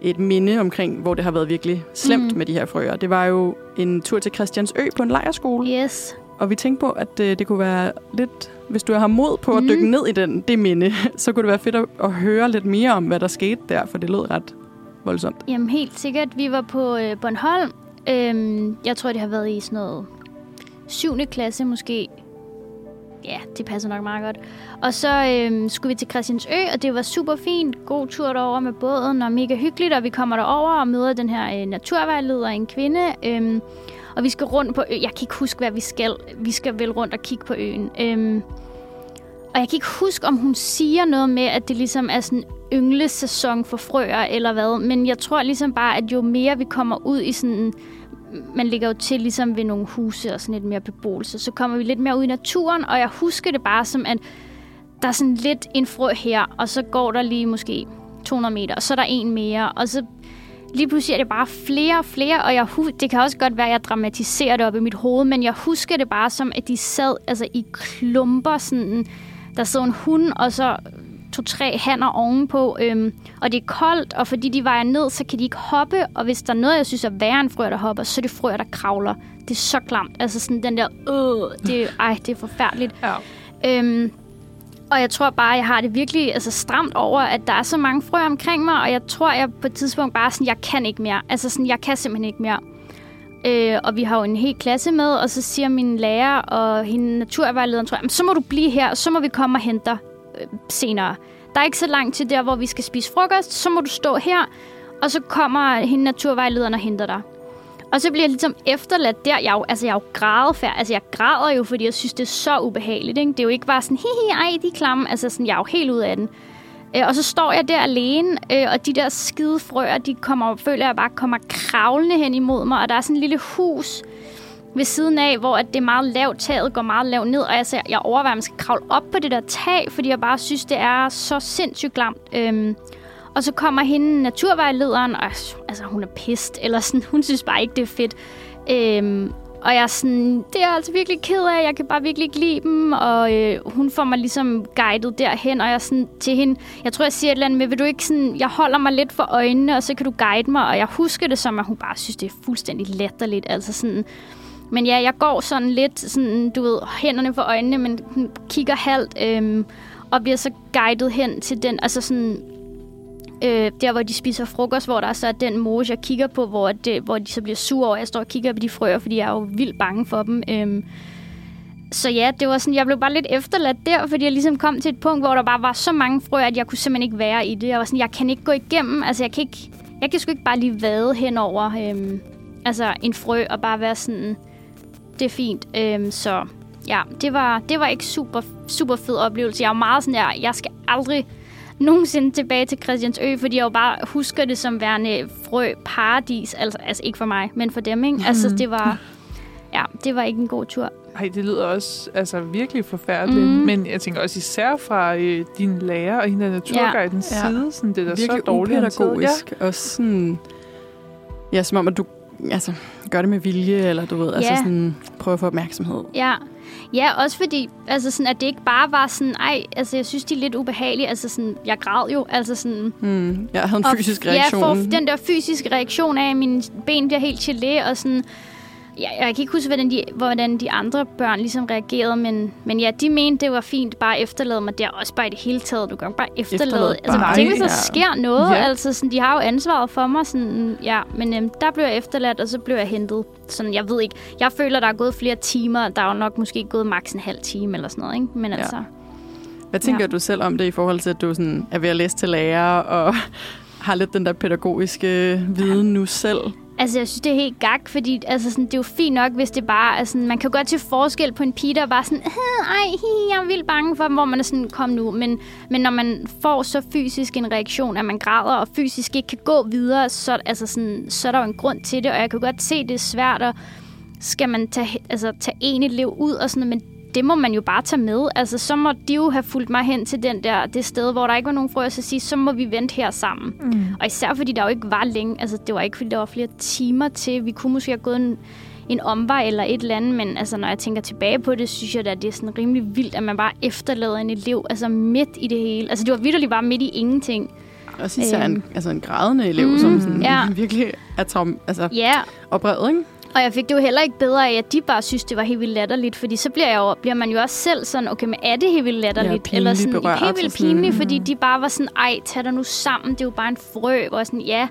et minde omkring, hvor det har været virkelig slemt mm. med de her frøer, det var jo en tur til Christiansø på en lejerskole. Yes. Og vi tænkte på, at øh, det kunne være lidt, hvis du har mod på at Mhm. dykke ned i den, det minde, <laughs> så kunne det være fedt at, at høre lidt mere om, hvad der skete der, for det lød ret voldsomt. Jamen helt sikkert. Vi var på øh, Bornholm. Øhm, jeg tror, det har været i sådan noget 7. klasse måske. Ja, det passer nok meget godt. Og så øhm, skulle vi til Christiansø, og det var super fint. God tur derover med båden, og mega hyggeligt. Og vi kommer derover og møder den her øh, naturvejleder, en kvinde. Øhm, og vi skal rundt på øen. Jeg kan ikke huske, hvad vi skal. Vi skal vel rundt og kigge på øen. Øhm, og jeg kan ikke huske, om hun siger noget med, at det ligesom er sådan ynglesæson for frøer eller hvad. Men jeg tror ligesom bare, at jo mere vi kommer ud i sådan... Man ligger jo til ligesom ved nogle huse og sådan lidt mere beboelse. Så kommer vi lidt mere ud i naturen, og jeg husker det bare som, at der er sådan lidt en frø her, og så går der lige måske 200 meter, og så er der en mere, og så lige pludselig er det bare flere og flere, og jeg det kan også godt være, at jeg dramatiserer det op i mit hoved, men jeg husker det bare som, at de sad altså, i klumper, sådan, der sad en hund, og så to-tre hanner ovenpå, øhm, og det er koldt, og fordi de vejer ned, så kan de ikke hoppe, og hvis der er noget, jeg synes er værre end frøer, der hopper, så er det frøer, der kravler. Det er så klamt. Altså sådan den der, øh, det, ej, det er forfærdeligt. Ja. Øhm, og jeg tror bare, jeg har det virkelig altså, stramt over, at der er så mange frø omkring mig, og jeg tror, jeg på et tidspunkt bare sådan, jeg kan ikke mere. Altså sådan, jeg kan simpelthen ikke mere. Øh, og vi har jo en hel klasse med, og så siger min lærer og hende naturvejlederen, tror jeg, så må du blive her, og så må vi komme og hente dig øh, senere. Der er ikke så langt til der, hvor vi skal spise frokost, så må du stå her, og så kommer hende naturvejlederen og henter dig. Og så bliver jeg ligesom efterladt der. Jeg er jo, altså, jeg er jo grædefærd. Altså, jeg græder jo, fordi jeg synes, det er så ubehageligt. Ikke? Det er jo ikke bare sådan, hihi, ej, de er klamme. Altså, sådan, jeg er jo helt ud af den. Øh, og så står jeg der alene, øh, og de der skide frøer, de kommer, føler jeg bare kommer kravlende hen imod mig. Og der er sådan et lille hus ved siden af, hvor at det er meget lavt, taget går meget lavt ned. Og altså, jeg overvejer, at man skal kravle op på det der tag, fordi jeg bare synes, det er så sindssygt glamt. Øh, og så kommer hende naturvejlederen, og altså, hun er pist, eller sådan, hun synes bare ikke, det er fedt. Øhm, og jeg er sådan, det er jeg altså virkelig ked af, jeg kan bare virkelig ikke lide dem. Og øh, hun får mig ligesom guidet derhen, og jeg er sådan til hende, jeg tror, jeg siger et eller andet med, vil du ikke sådan, jeg holder mig lidt for øjnene, og så kan du guide mig. Og jeg husker det som, at hun bare synes, det er fuldstændig latterligt. Altså sådan, men ja, jeg går sådan lidt, sådan, du ved, hænderne for øjnene, men hun kigger halvt, øhm, og bliver så guidet hen til den, altså sådan, øh, der hvor de spiser frokost, hvor der er så er den mose, jeg kigger på, hvor, det, hvor de så bliver sure over, jeg står og kigger på de frøer, fordi jeg er jo vildt bange for dem. Øh, så ja, det var sådan, jeg blev bare lidt efterladt der, fordi jeg ligesom kom til et punkt, hvor der bare var så mange frøer, at jeg kunne simpelthen ikke være i det. Jeg var sådan, jeg kan ikke gå igennem, altså jeg kan ikke, jeg kan sgu ikke bare lige vade henover øhm, altså en frø og bare være sådan, det er fint. Øhm, så ja, det var, det var ikke super, super fed oplevelse. Jeg er meget sådan der, jeg skal aldrig nogensinde tilbage til Christiansø, fordi jeg jo bare husker det som værende frø paradis. Altså, altså ikke for mig, men for dem, ikke? Altså, det var, ja, det var ikke en god tur. Ej, det lyder også altså, virkelig forfærdeligt. Mm. Men jeg tænker også især fra øh, din lærer og hende af naturguidens Ja. side. Sådan, det er da Virkelig så dårligt håndteret. upædagogisk. Ja. Og sådan, ja, som om, at du altså, gør det med vilje, eller du ved, altså Ja. sådan, prøver at få opmærksomhed. Ja. Ja, også fordi, altså sådan, at det ikke bare var sådan, ej, altså jeg synes, de er lidt ubehagelige. Altså sådan, jeg græd jo, altså sådan, Hmm. Jeg havde en Og fysisk f- reaktion. Ja, for den der fysiske reaktion af, at mine ben bliver helt gelé, og sådan... Ja, jeg kan ikke huske, hvordan de, hvordan de andre børn ligesom reagerede, men, men ja, de mente, det var fint bare at efterlade mig der. Også bare i det hele taget. Du kan bare efterlade. Efterlade altså, bare, tænk, hvis der ja. sker noget. Ja. Altså, sådan, de har jo ansvaret for mig. Sådan, ja, men øhm, der blev jeg efterladt, og så blev jeg hentet. Sådan, jeg ved ikke. Jeg føler, der er gået flere timer. Der er jo nok måske gået maks en halv time eller sådan noget. Ikke? Men Ja. altså, Hvad tænker Ja. du selv om det i forhold til, at du sådan er ved at læse til lærer og <laughs> har lidt den der pædagogiske viden nu selv? Altså, jeg synes, det er helt gak, fordi altså, sådan, det er jo fint nok, hvis det bare er sådan, man kan jo godt til forskel på en pige, der bare sådan, øh, ej, hi, jeg er vildt bange for dem, hvor man er sådan, kom nu. Men, men når man får så fysisk en reaktion, at man græder, og fysisk ikke kan gå videre, så, altså, sådan, så er der jo en grund til det, og jeg kan godt se, det er svært, og skal man tage, altså, tage en elev ud og sådan noget, men det må man jo bare tage med. Altså, så må de jo have fulgt mig hen til den der, det sted, hvor der ikke var nogen frøer, så sige, så må vi vente her sammen. Mm. Og især fordi der jo ikke var længe, altså det var ikke fordi der var flere timer til, vi kunne måske have gået en, en omvej eller et eller andet, men altså, når jeg tænker tilbage på det, synes jeg at det er sådan rimelig vildt, at man bare efterlader en elev altså midt i det hele. Altså det var vidderligt bare midt i ingenting. Også især øhm. en, altså en grædende elev, mm, som sådan, ja. virkelig er traum, altså, ja. oprevet, ikke? Og jeg fik det jo heller ikke bedre af, at de bare synes, det var helt vildt latterligt, fordi så bliver, jeg jo, bliver man jo også selv sådan, okay, men er det helt vildt latterligt? Ja, Eller sådan, berørt, helt vildt pinligt, fordi de bare var sådan, ej, tag dig nu sammen, det er jo bare en frø, og sådan, ja.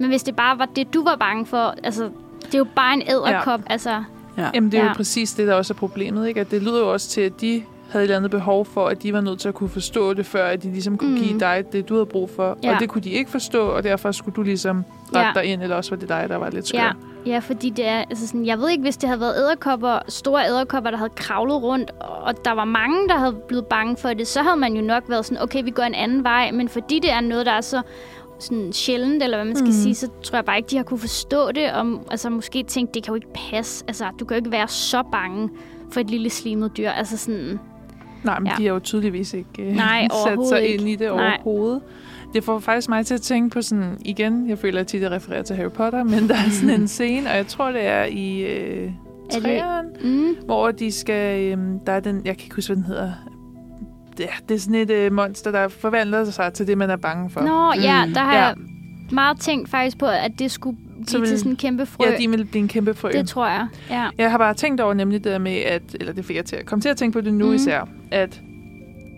Men hvis det bare var det, du var bange for, altså, det er jo bare en æderkop, ja. altså. Ja. Jamen, det er ja. jo præcis det, der også er problemet, ikke? At det lyder jo også til, at de havde et eller andet behov for, at de var nødt til at kunne forstå det, før at de ligesom kunne mm. give dig det, du havde brug for. Ja. Og det kunne de ikke forstå, og derfor skulle du ligesom rette ja. dig ind, eller også var det dig, der var lidt skør. Ja. Ja, fordi det er, altså sådan, jeg ved ikke, hvis det havde været æderkopper, store æderkopper, der havde kravlet rundt, og der var mange, der havde blevet bange for det, så havde man jo nok været sådan, okay, vi går en anden vej. Men fordi det er noget, der er så sådan sjældent, eller hvad man skal mm. sige, så tror jeg bare ikke, de har kunne forstå det, og altså, måske tænkt, det kan jo ikke passe. Altså, du kan jo ikke være så bange for et lille slimet dyr. Altså sådan... Nej, men ja. de har jo tydeligvis ikke uh, Nej, <laughs> sat sig ind i det Nej. overhovedet. Det får faktisk mig til at tænke på sådan, igen, jeg føler at tit, jeg refererer til Harry Potter, men der er sådan en scene, og jeg tror, det er i øh, træeren, mm. hvor de skal, øh, der er den, jeg kan ikke huske, hvad den hedder, det, er, det er sådan et øh, monster, der forvandler sig til det, man er bange for. Nå, mm. ja, der har ja. jeg meget tænkt faktisk på, at det skulle blive vil, til sådan en kæmpe frø. Ja, de vil blive en kæmpe frø. Det tror jeg, ja. Jeg har bare tænkt over nemlig det der med, at, eller det fik jeg til at komme til at tænke på det nu mm. især, at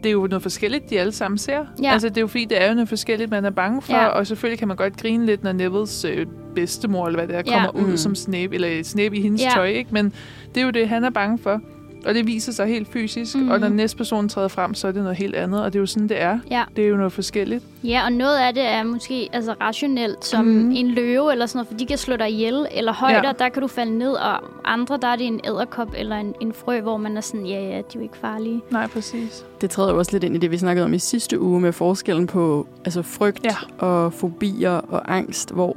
det er jo noget forskelligt, de alle sammen ser. Ja. Altså, det er jo fordi, det er jo noget forskelligt, man er bange for, ja. og selvfølgelig kan man godt grine lidt, når Nevils øh, bedstemor, eller hvad det er, kommer ja. ud mm. som Snape, eller Snape i hendes ja. tøj, ikke? Men det er jo det, han er bange for. Og det viser sig helt fysisk, mm. og når næste person træder frem, så er det noget helt andet, og det er jo sådan, det er. Ja. Det er jo noget forskelligt. Ja, og noget af det er måske altså rationelt, som mm. en løve eller sådan noget, for de kan slå dig ihjel, eller højder, ja. der kan du falde ned, og andre, der er det en æderkop eller en, en frø, hvor man er sådan, ja, ja, de er jo ikke farlige. Nej, præcis. Det træder jo også lidt ind i det, vi snakkede om i sidste uge, med forskellen på altså frygt ja. og fobier og angst, hvor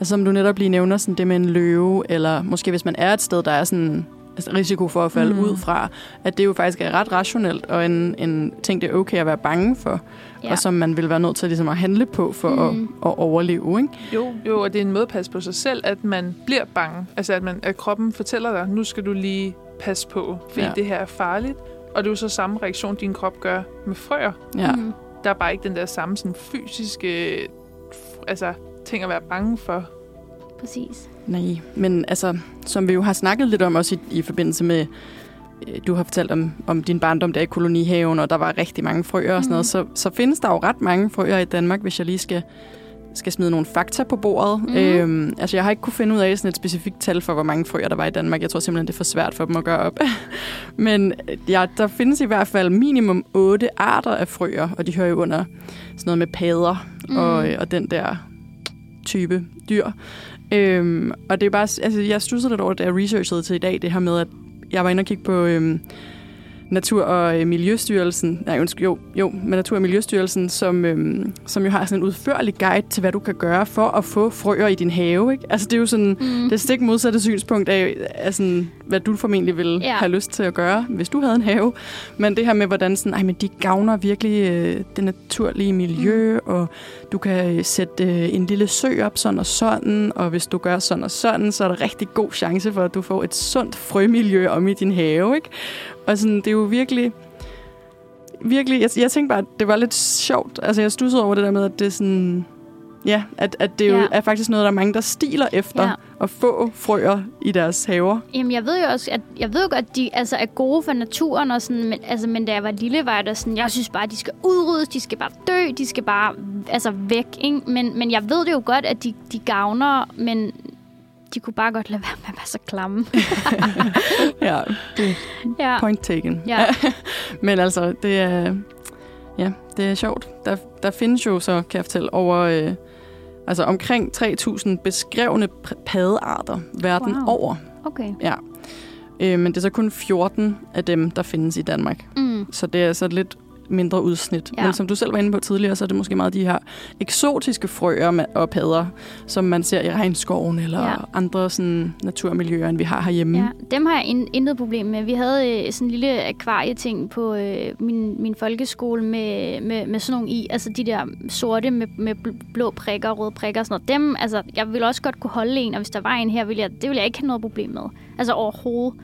Altså som du netop lige nævner, sådan det med en løve, eller måske hvis man er et sted, der er sådan risiko for at falde mm. ud fra, at det jo faktisk er ret rationelt, og en, en ting, det er okay at være bange for, ja. og som man vil være nødt til ligesom at handle på for mm. at, at overleve. Ikke? Jo, jo, og det er en måde at passe på sig selv, at man bliver bange. Altså at, man, at kroppen fortæller dig, nu skal du lige passe på, fordi ja. det her er farligt. Og det er jo så samme reaktion, din krop gør med frøer. Ja. Mm. Der er bare ikke den der samme sådan, fysiske altså, ting at være bange for. Præcis. Nej, men altså, som vi jo har snakket lidt om også i, i forbindelse med, øh, du har fortalt om, om din barndom der i kolonihaven, og der var rigtig mange frøer og sådan noget, mm. så, så findes der jo ret mange frøer i Danmark, hvis jeg lige skal, skal smide nogle fakta på bordet. Mm. Øhm, altså, jeg har ikke kunne finde ud af sådan et specifikt tal for, hvor mange frøer der var i Danmark. Jeg tror simpelthen, det er for svært for dem at gøre op. <laughs> Men ja, der findes i hvert fald minimum otte arter af frøer, og de hører jo under sådan noget med padder mm. og, og den der type dyr. Øhm, og det er bare, altså, jeg stussede lidt over, da jeg researchede til i dag, det her med, at jeg var inde og kigge på øhm, Natur- og øh, Miljøstyrelsen, nej, undskyld, jo, jo, med Natur- og Miljøstyrelsen, som, øhm, som jo har sådan en udførlig guide til, hvad du kan gøre for at få frøer i din have. Ikke? Altså, det er jo sådan mm. det stik modsatte synspunkt af, af sådan, hvad du formentlig ville ja. have lyst til at gøre, hvis du havde en have. Men det her med, hvordan sådan, ej, men de gavner virkelig øh, det naturlige miljø, mm. og du kan øh, sætte øh, en lille sø op sådan og sådan, og hvis du gør sådan og sådan, så er der rigtig god chance for, at du får et sundt frømiljø om i din have. Ikke? Og sådan, det er jo virkelig... Virkelig, jeg, jeg tænkte bare, at det var lidt sjovt. Altså, jeg stussede over det der med, at det er sådan... Ja, at, at det jo ja. er faktisk noget, der er mange, der stiler efter ja. at få frøer i deres haver. Jamen, jeg ved jo også, at jeg ved jo godt, at de altså, er gode for naturen, og sådan, men, altså, men da jeg var lille, var jeg der sådan, jeg synes bare, at de skal udryddes, de skal bare dø, de skal bare altså, væk. Ikke? Men, men jeg ved det jo godt, at de, de gavner, men de kunne bare godt lade være med at være så klamme. <laughs> ja, det ja. point taken. Ja. <laughs> Men altså, det er, ja, det er sjovt. Der, der findes jo så, kan jeg fortælle, over, øh, Altså omkring 3.000 beskrevne paddearter verden Wow. over. Okay. Ja. Øh, men det er så kun 14 af dem, der findes i Danmark. Mm. Så det er altså lidt mindre udsnit. Ja. Men som du selv var inde på tidligere, så er det måske meget de her eksotiske frøer og padder, som man ser i regnskoven eller Ja. andre sådan, naturmiljøer, end vi har herhjemme. Ja, dem har jeg in- intet problem med. Vi havde øh, sådan en lille akvarieting på øh, min, min folkeskole med, med, med sådan nogle i, altså de der sorte med, med bl- blå prikker og røde prikker og sådan noget. Dem, altså, jeg ville også godt kunne holde en, og hvis der var en her, ville jeg, det ville jeg ikke have noget problem med. Altså overhovedet.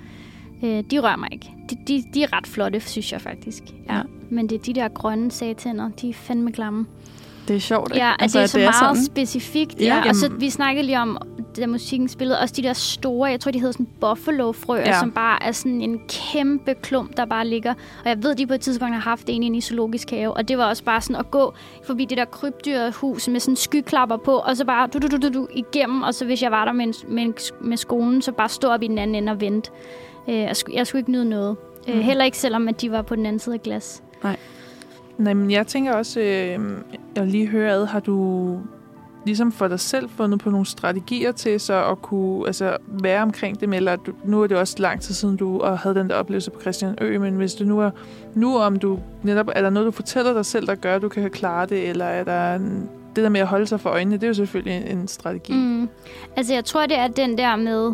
Øh, de rører mig ikke. De, de, de er ret flotte, synes jeg faktisk. Ja. Ja. Men det er de der grønne satænder, de er fandme klamme. Det er sjovt, ikke? Ja, altså, det er så det meget sådan. specifikt. Ja, Ja, og så vi snakkede lige om, da musikken spillede, også de der store, jeg tror, de hedder sådan buffalo-frøer, Ja. som bare er sådan en kæmpe klump, der bare ligger. Og jeg ved, de på et tidspunkt har haft en inde i zoologisk have, og det var også bare sådan at gå forbi det der krybdyrhus med sådan skyklapper på, og så bare du, du, du, du, du, igennem, og så hvis jeg var der med, en, med, en, med skolen, så bare stå op i den anden ende og vente. Øh, jeg, skulle, jeg skulle ikke nyde noget. Øh, Mhm. heller ikke selvom, at de var på den anden side af glas. Nej, men jeg tænker også, øh, jeg lige høre ad, har du ligesom for dig selv fundet på nogle strategier til så at kunne altså, være omkring det med, eller du, nu er det også lang tid siden, du og havde den der oplevelse på Christian Ø, men hvis du nu er, nu om du netop, er der noget, du fortæller dig selv, der gør, at du kan klare det, eller er der en, det der med at holde sig for øjnene, det er jo selvfølgelig en, en strategi. Mm. Altså, jeg tror, det er den der med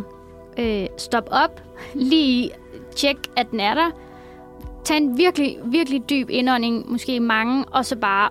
øh, stop op, lige tjek, at den er der, tag en virkelig, virkelig dyb indånding, måske mange, og så bare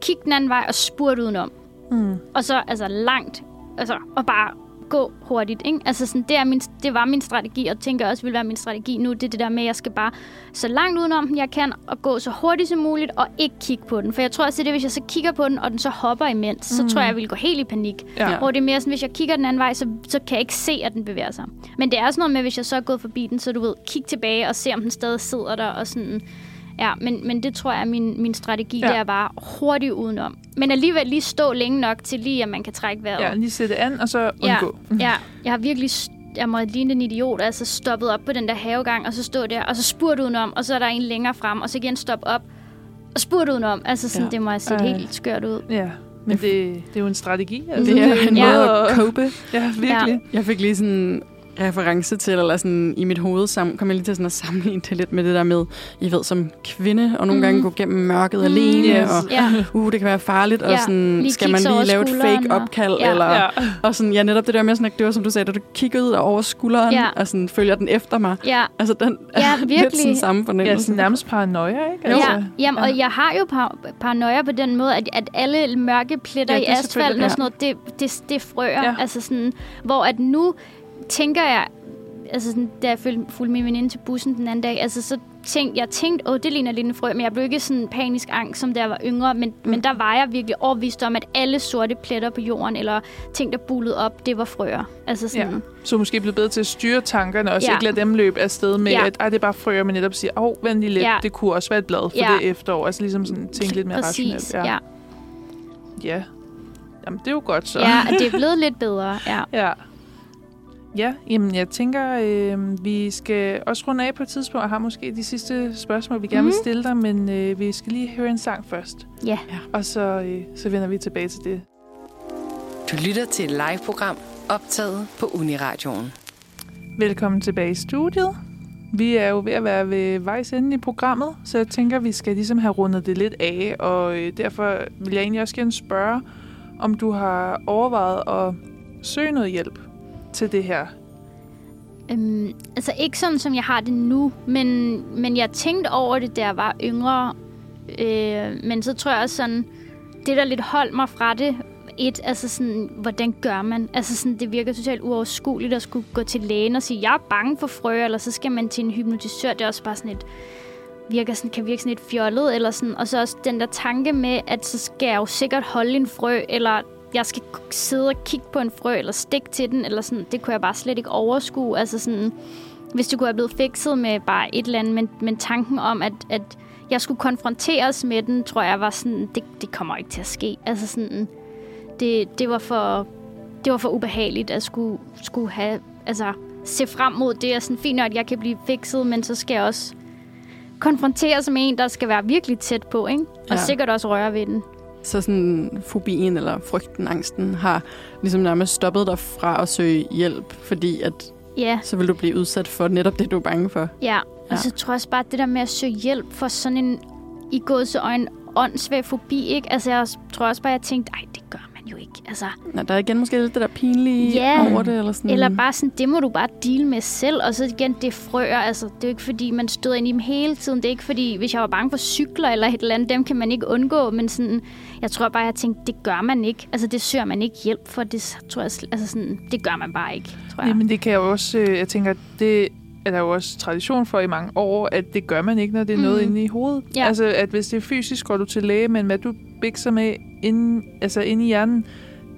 kig den anden vej og spurt udenom. Mm. Og så altså langt, altså, og bare gå hurtigt. Ikke? Altså sådan, det, er min, det var min strategi, og tænker også vil være min strategi nu. Det er det der med, at jeg skal bare så langt udenom den, jeg kan, og gå så hurtigt som muligt, og ikke kigge på den. For jeg tror også, det er det, hvis jeg så kigger på den, og den så hopper imens, så Mm. tror jeg, jeg vil gå helt i panik. Ja. Hvor det er mere sådan, hvis jeg kigger den anden vej, så, så kan jeg ikke se, at den bevæger sig. Men det er sådan noget med, hvis jeg så er gået forbi den, så du ved, kig tilbage og se, om den stadig sidder der, og sådan... Ja, men, men det tror jeg er min, min strategi, Ja. ja. det er bare hurtigt udenom. Men alligevel lige stå længe nok til lige, at man kan trække vejret. ja, lige sætte an, og så Ja. undgå. <laughs> Ja, jeg har virkelig jeg må ligne en idiot, altså stoppet op på den der havegang, og så stå der, og så spurgt udenom, og så er der en længere frem, og så igen stoppe op, og spurgt udenom. Altså sådan, Ja. ja. det må have set Ej. helt skørt ud. Ja, men det, det er jo en strategi. Altså. Det er en Ja. måde at <laughs> cope. Ja, virkelig. Jeg fik lige sådan reference til, eller sådan i mit hoved sammen, kom jeg lige til sådan at sammenligne det lidt med det der med, I ved, som kvinde, og nogle Mhm. gange gå gennem mørket Mhm. alene, Yes. og Ja, uh, det kan være farligt, og Ja, sådan, lige skal man lige lave et fake og- opkald, Ja. eller, Ja. og sådan, ja, netop det der med sådan, at det var som du sagde, da du kiggede ud over skulderen, Ja. og sådan, følger den efter mig. ja, Altså, den Ja, er <laughs> lidt virkelig. sådan samme Ja, fornemmelse. sådan nærmest paranoia, ikke? Jo. ja. Jamen, ja. og jeg har jo par, paranoia på den måde, at, at alle mørke pletter Ja, ja, i asfalten ja. og sådan noget, det, det, det er frøer. Ja. Ja. Altså sådan, hvor at nu tænker jeg, altså sådan, da jeg fulgte min veninde til bussen den anden dag, altså så tænkte jeg, tænkte, åh, det ligner lidt en frø, men jeg blev ikke sådan panisk angst, som da jeg var yngre, men, mm. men der var jeg virkelig overbevist om, at alle sorte pletter på jorden, eller ting, der bullede op, det var frøer. Altså sådan, Ja. Så måske blive bedre til at styre tankerne, og ja. Ja. ikke lade dem løbe afsted med, ja. Ja. at det er bare frøer, men netop sige, åh, vent lige lidt, ja. Ja. det kunne også være et blad for Ja. det efterår. Altså ligesom sådan, tænke lidt mere præcis, rationelt. ja. ja. Jamen, det er jo godt så. Ja, <laughs> det er blevet lidt bedre, ja. ja. Ja, jamen jeg tænker, øh, vi skal også runde af på et tidspunkt, og har måske de sidste spørgsmål, vi gerne vil Mhm. stille dig, men øh, vi skal lige høre en sang først. Ja. Og så, øh, så vender vi tilbage til det. Du lytter til et live-program optaget på Uniradioen. Velkommen tilbage i studiet. Vi er jo ved at være ved vejs ende i programmet, så jeg tænker, vi skal ligesom have rundet det lidt af, og øh, derfor vil jeg egentlig også gerne spørge, om du har overvejet at søge noget hjælp til det her. Øhm, altså ikke sådan, som jeg har det nu, men, men jeg tænkte over det, da jeg var yngre. Øh, men så tror jeg også sådan, det der lidt holdt mig fra det, et, altså sådan, hvordan gør man? Altså sådan, det virker totalt uoverskueligt at skulle gå til lægen og sige, jeg er bange for frø, eller så skal man til en hypnotisør. Det er også bare sådan et, virker sådan, kan virke sådan lidt fjollet, eller sådan. Og så også den der tanke med, at så skal jeg jo sikkert holde en frø, eller jeg skal sidde og kigge på en frø, eller stikke til den, eller sådan. Det kunne jeg bare slet ikke overskue. Altså sådan, hvis det kunne have blevet fikset med bare et eller andet, men, men tanken om, at, at jeg skulle konfronteres med den, tror jeg var sådan, det, det kommer ikke til at ske. Altså sådan, det, det var for, det var for ubehageligt at skulle, skulle have, altså se frem mod det, og sådan fint nok, at jeg kan blive fikset, men så skal jeg også konfronteres med en, der skal være virkelig tæt på, ikke? Og Ja. sikkert også røre ved den. Så sådan fobien eller frygten, angsten, har ligesom nærmest stoppet dig fra at søge hjælp, fordi at Ja, så vil du blive udsat for netop det, du er bange for. ja. Og Ja. så tror jeg også bare, at det der med at søge hjælp for sådan en i gåseøjne åndssvag fobi, ikke? Altså, jeg tror også bare, at jeg tænkte, ej, det gør man jo ikke. Altså, Nå, der er igen måske lidt det der pinlige Ja. over det, eller sådan. Eller bare sådan, det må du bare deal med selv. Og så igen, det er frøer. Altså, det er jo ikke fordi, man støder ind i dem hele tiden. Det er ikke fordi, hvis jeg var bange for cykler eller et eller andet, dem kan man ikke undgå. Men sådan, jeg tror bare, jeg tænkte, det gør man ikke. Altså, det søger man ikke hjælp for. Det tror jeg, altså sådan, det gør man bare ikke, tror jeg. Jamen det kan jeg også, øh, jeg tænker, det er der jo også tradition for i mange år, at det gør man ikke, når det er noget Mm. inde i hovedet. Ja. Altså, at hvis det er fysisk, går du til læge, men hvad du bikser med inde, altså inde i hjernen,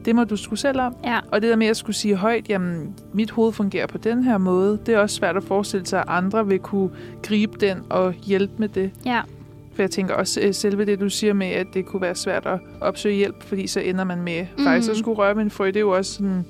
det må du skulle selv om. Ja. Og det der med at skulle sige højt, jamen, mit hoved fungerer på den her måde, det er også svært at forestille sig, at andre vil kunne gribe den og hjælpe med det. Ja. For jeg tænker også øh, selve det, du siger med, at det kunne være svært at opsøge hjælp, fordi så ender man med mm. faktisk at skulle røre med en frø. Det er jo også sådan,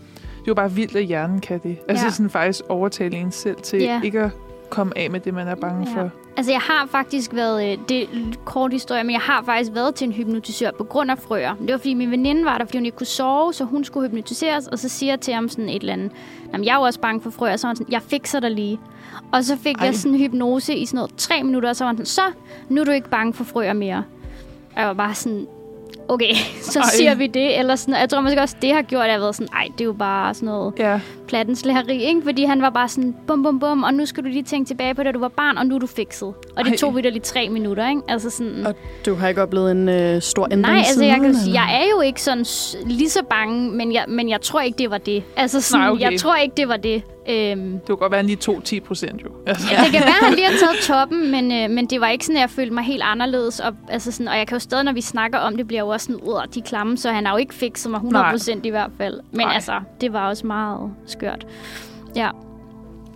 det er jo bare vildt, at hjernen kan det. Altså Ja. sådan faktisk overtale en selv til Ja. ikke at komme af med det, man er bange Ja. for. Altså, jeg har faktisk været... øh, Det er kort historie, men jeg har faktisk været til en hypnotisør på grund af frøer. Det var, fordi min veninde var der, fordi hun ikke kunne sove, så hun skulle hypnotiseres, og så siger jeg til ham sådan et eller andet. Jamen, jeg er jo også bange for frøer, så han sådan, jeg fikser dig lige. Og så fik Ej. jeg sådan en hypnose i sådan noget tre minutter, og så var han sådan, så, nu er du ikke bange for frøer mere. Og jeg var bare sådan, okay, <laughs> så Ej. siger vi det. Eller sådan, jeg tror måske også, det har gjort, at jeg har været sådan, ej, det er jo bare sådan noget Ja, plattenslageri, ikke? Fordi han var bare sådan, bum, bum, bum, og nu skal du lige tænke tilbage på, da du var barn, og nu er du fikset. Og det Ej. tog vi da lige tre minutter, ikke? Altså sådan... Og du har ikke oplevet en øh, stor ændring Nej, altså siden, jeg kan sige, jeg er jo ikke sådan lige så bange, men jeg, men jeg tror ikke, det var det. Altså sådan, Nej, okay. jeg tror ikke, det var det. Øhm, det kunne godt være, at han lige tog 10 procent jo. Altså. ja. Det kan være, at han lige har taget <laughs> toppen, men, øh, men det var ikke sådan, at jeg følte mig helt anderledes. Og, altså sådan, og jeg kan jo stadig, når vi snakker om det, bliver jo også sådan, ud de klamme, så han har jo ikke fikset mig 100% i hvert fald. Men Nej. altså, det var også meget skørt. Ja.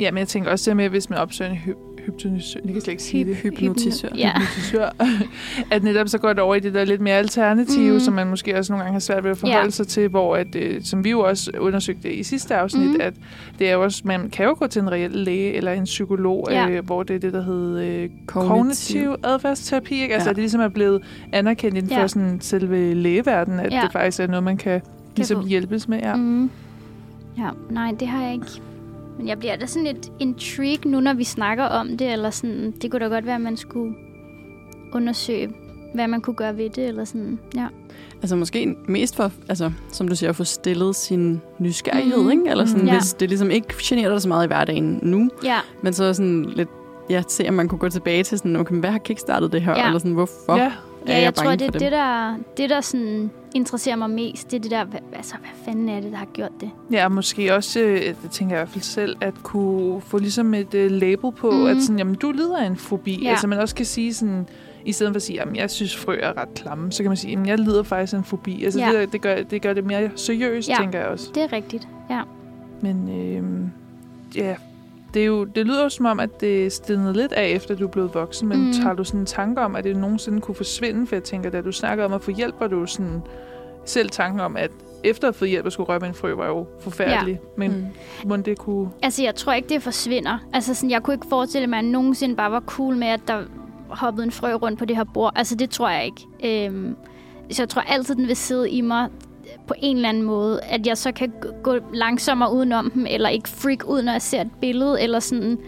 Ja, men jeg tænker også det med, hvis man opsøger en hypnotisør, jeg kan slet ikke sige det, Hypnotisør. Ja. hypnotisør, <laughs> at netop så går det over i det der lidt mere alternative, mm. som man måske også nogle gange har svært ved at forholde Ja. sig til, hvor at, øh, som vi jo også undersøgte i sidste afsnit, mm. at det er jo også, man kan jo gå til en reel læge eller en psykolog, Ja. øh, hvor det er det, der hedder øh, Kognitiv. kognitiv adfærdsterapi, ikke? Altså Ja. at det ligesom er blevet anerkendt inden Ja. for sådan selve lægeverdenen, at Ja. det faktisk er noget, man kan ligesom hjælpes med. Ja. Mm. Ja, nej, det har jeg ikke. Men jeg bliver da sådan lidt intrigued nu, når vi snakker om det, eller sådan, det kunne da godt være, at man skulle undersøge, hvad man kunne gøre ved det, eller sådan, ja. Altså måske mest for, altså, som du siger, at få stillet sin nysgerrighed, Mhm. ikke? Eller sådan. Ja. hvis det ligesom ikke generer dig så meget i hverdagen nu, Ja, men så sådan lidt, ja, se om man kunne gå tilbage til sådan, okay, hvad har kickstartet det her? Ja. Eller sådan, hvorfor ja. er ja jeg, jeg tror, det er det, der, det, der sådan interesserer mig mest. Det er det der, hvad, altså, hvad fanden er det, der har gjort det? Ja, og måske også, øh, det tænker jeg i hvert fald selv, at kunne få ligesom et uh, label på, Mhm. mm. at sådan, jamen, du lider af en fobi. Ja. Altså man også kan sige sådan, i stedet for at sige, jamen, jeg synes frø er ret klamme, så kan man sige, jamen, jeg lider faktisk af en fobi. Altså Ja. det, det, gør, det gør det mere seriøst, Ja. tænker jeg også. Det er rigtigt, ja. Men øh, ja, det, er jo, det lyder jo som om, at det stillede lidt af, efter du er blevet voksen, men mm. tager du sådan en tanke om, at det nogensinde kunne forsvinde? For jeg tænker, da du snakker om at få hjælp, var du sådan selv tanken om, at efter at få hjælp at skulle røre med en frø, var jo forfærdelig. Ja. Men Mm. må det kunne... Altså, jeg tror ikke, det forsvinder. Altså, sådan, jeg kunne ikke forestille mig, at jeg nogensinde bare var cool med, at der hoppede en frø rundt på det her bord. Altså, det tror jeg ikke. Øhm, så jeg tror altid, den vil sidde i mig på en eller anden måde. At jeg så kan gå langsommere udenom dem, eller ikke freak ud, når jeg ser et billede, eller sådan.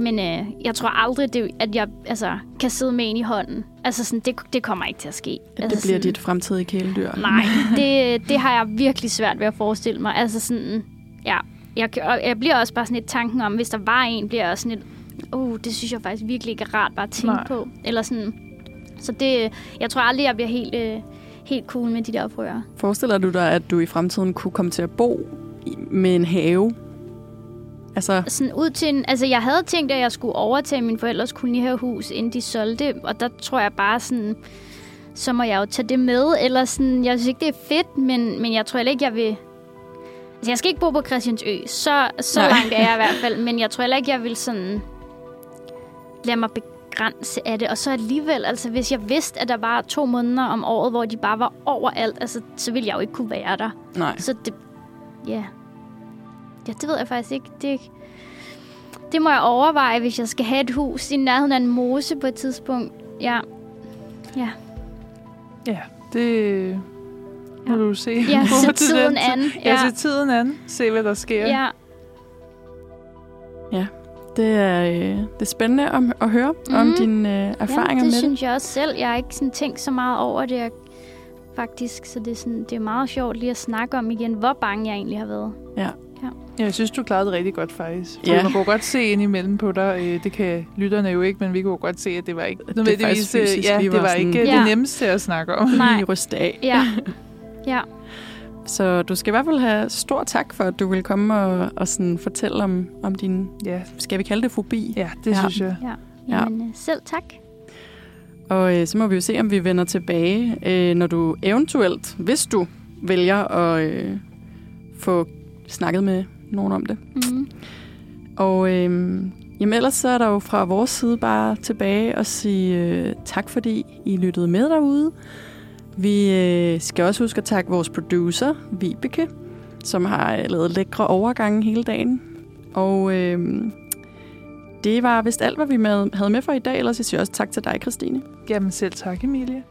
Men øh, jeg tror aldrig, det, at jeg altså, kan sidde med en i hånden. Altså, sådan, det, det kommer ikke til at ske. At altså, det bliver sådan, dit fremtidige kæledyr. Nej, <laughs> det, det har jeg virkelig svært ved at forestille mig. Altså sådan, ja. Jeg, jeg bliver også bare sådan lidt tanken om, hvis der var en, bliver jeg også sådan lidt, uh, det synes jeg faktisk virkelig ikke er rart bare at tænke Nej. på. Eller sådan, så det, jeg tror aldrig, jeg bliver helt, øh, helt cool med de der frøer. Forestiller du dig, at du i fremtiden kunne komme til at bo med en have? Altså, Sådan ud til en, altså jeg havde tænkt, at jeg skulle overtage min forældres kolonihavehus, inden de solgte, og der tror jeg bare sådan, så må jeg jo tage det med, eller sådan, jeg synes ikke, det er fedt, men, men jeg tror heller ikke, jeg vil... Altså, jeg skal ikke bo på Christiansø, så, så Nej. langt er jeg i hvert fald, men jeg tror heller ikke, jeg vil sådan lade mig begrænse af det. Og så alligevel, altså hvis jeg vidste, at der var to måneder om året, hvor de bare var overalt, altså, så ville jeg jo ikke kunne være der. nej. Så det... Ja. Ja, det ved jeg faktisk ikke. Det, det må jeg overveje, hvis jeg skal have et hus i nærheden af en mose på et tidspunkt. Ja. Ja. Ja, Det må Ja. du se. Ja, <laughs> på se tiden den tid. an. Ja, Ja. se tiden an. Se, hvad der sker. Ja, Det er, øh, det er spændende at, at høre mm. om Mhm. dine øh, erfaringer ja, det med det. synes jeg også selv. Jeg har ikke sådan tænkt så meget over det, jeg- faktisk. Så det er, sådan, det er meget sjovt lige at snakke om igen, hvor bange jeg egentlig har været. Ja, jeg synes, du klarede det rigtig godt, faktisk. Ja. Ja. Man kunne godt se ind imellem på dig. øh, Det kan lytterne jo ikke, men vi kunne godt se, at det var ikke nødvendigvis... øh, fysisk ja, lige det var var sådan- ikke Ja. det nemmeste at snakke om. Nej. Lige ryste af. Ja, <laughs> ja. Så du skal i hvert fald have stor tak for, at du vil komme og, og sådan fortælle om, om din, Ja, skal vi kalde det fobi? ja det Ja. ja. synes jeg. ja. Ja. Jamen, øh, selv tak. Og øh, så må vi jo se, om vi vender tilbage, øh, når du eventuelt, hvis du vælger at øh, få snakket med nogen om det. Mm. Og øh, jamen ellers så er der jo fra vores side bare tilbage at sige øh, tak, fordi I lyttede med derude. Vi øh, skal også huske at takke vores producer, Vibeke, som har øh, lavet lækre overgange hele dagen. Og øh, det var vist alt, hvad vi med, havde med for i dag. Ellers jeg siger også tak til dig, Christine. Jamen selv tak, Emilie.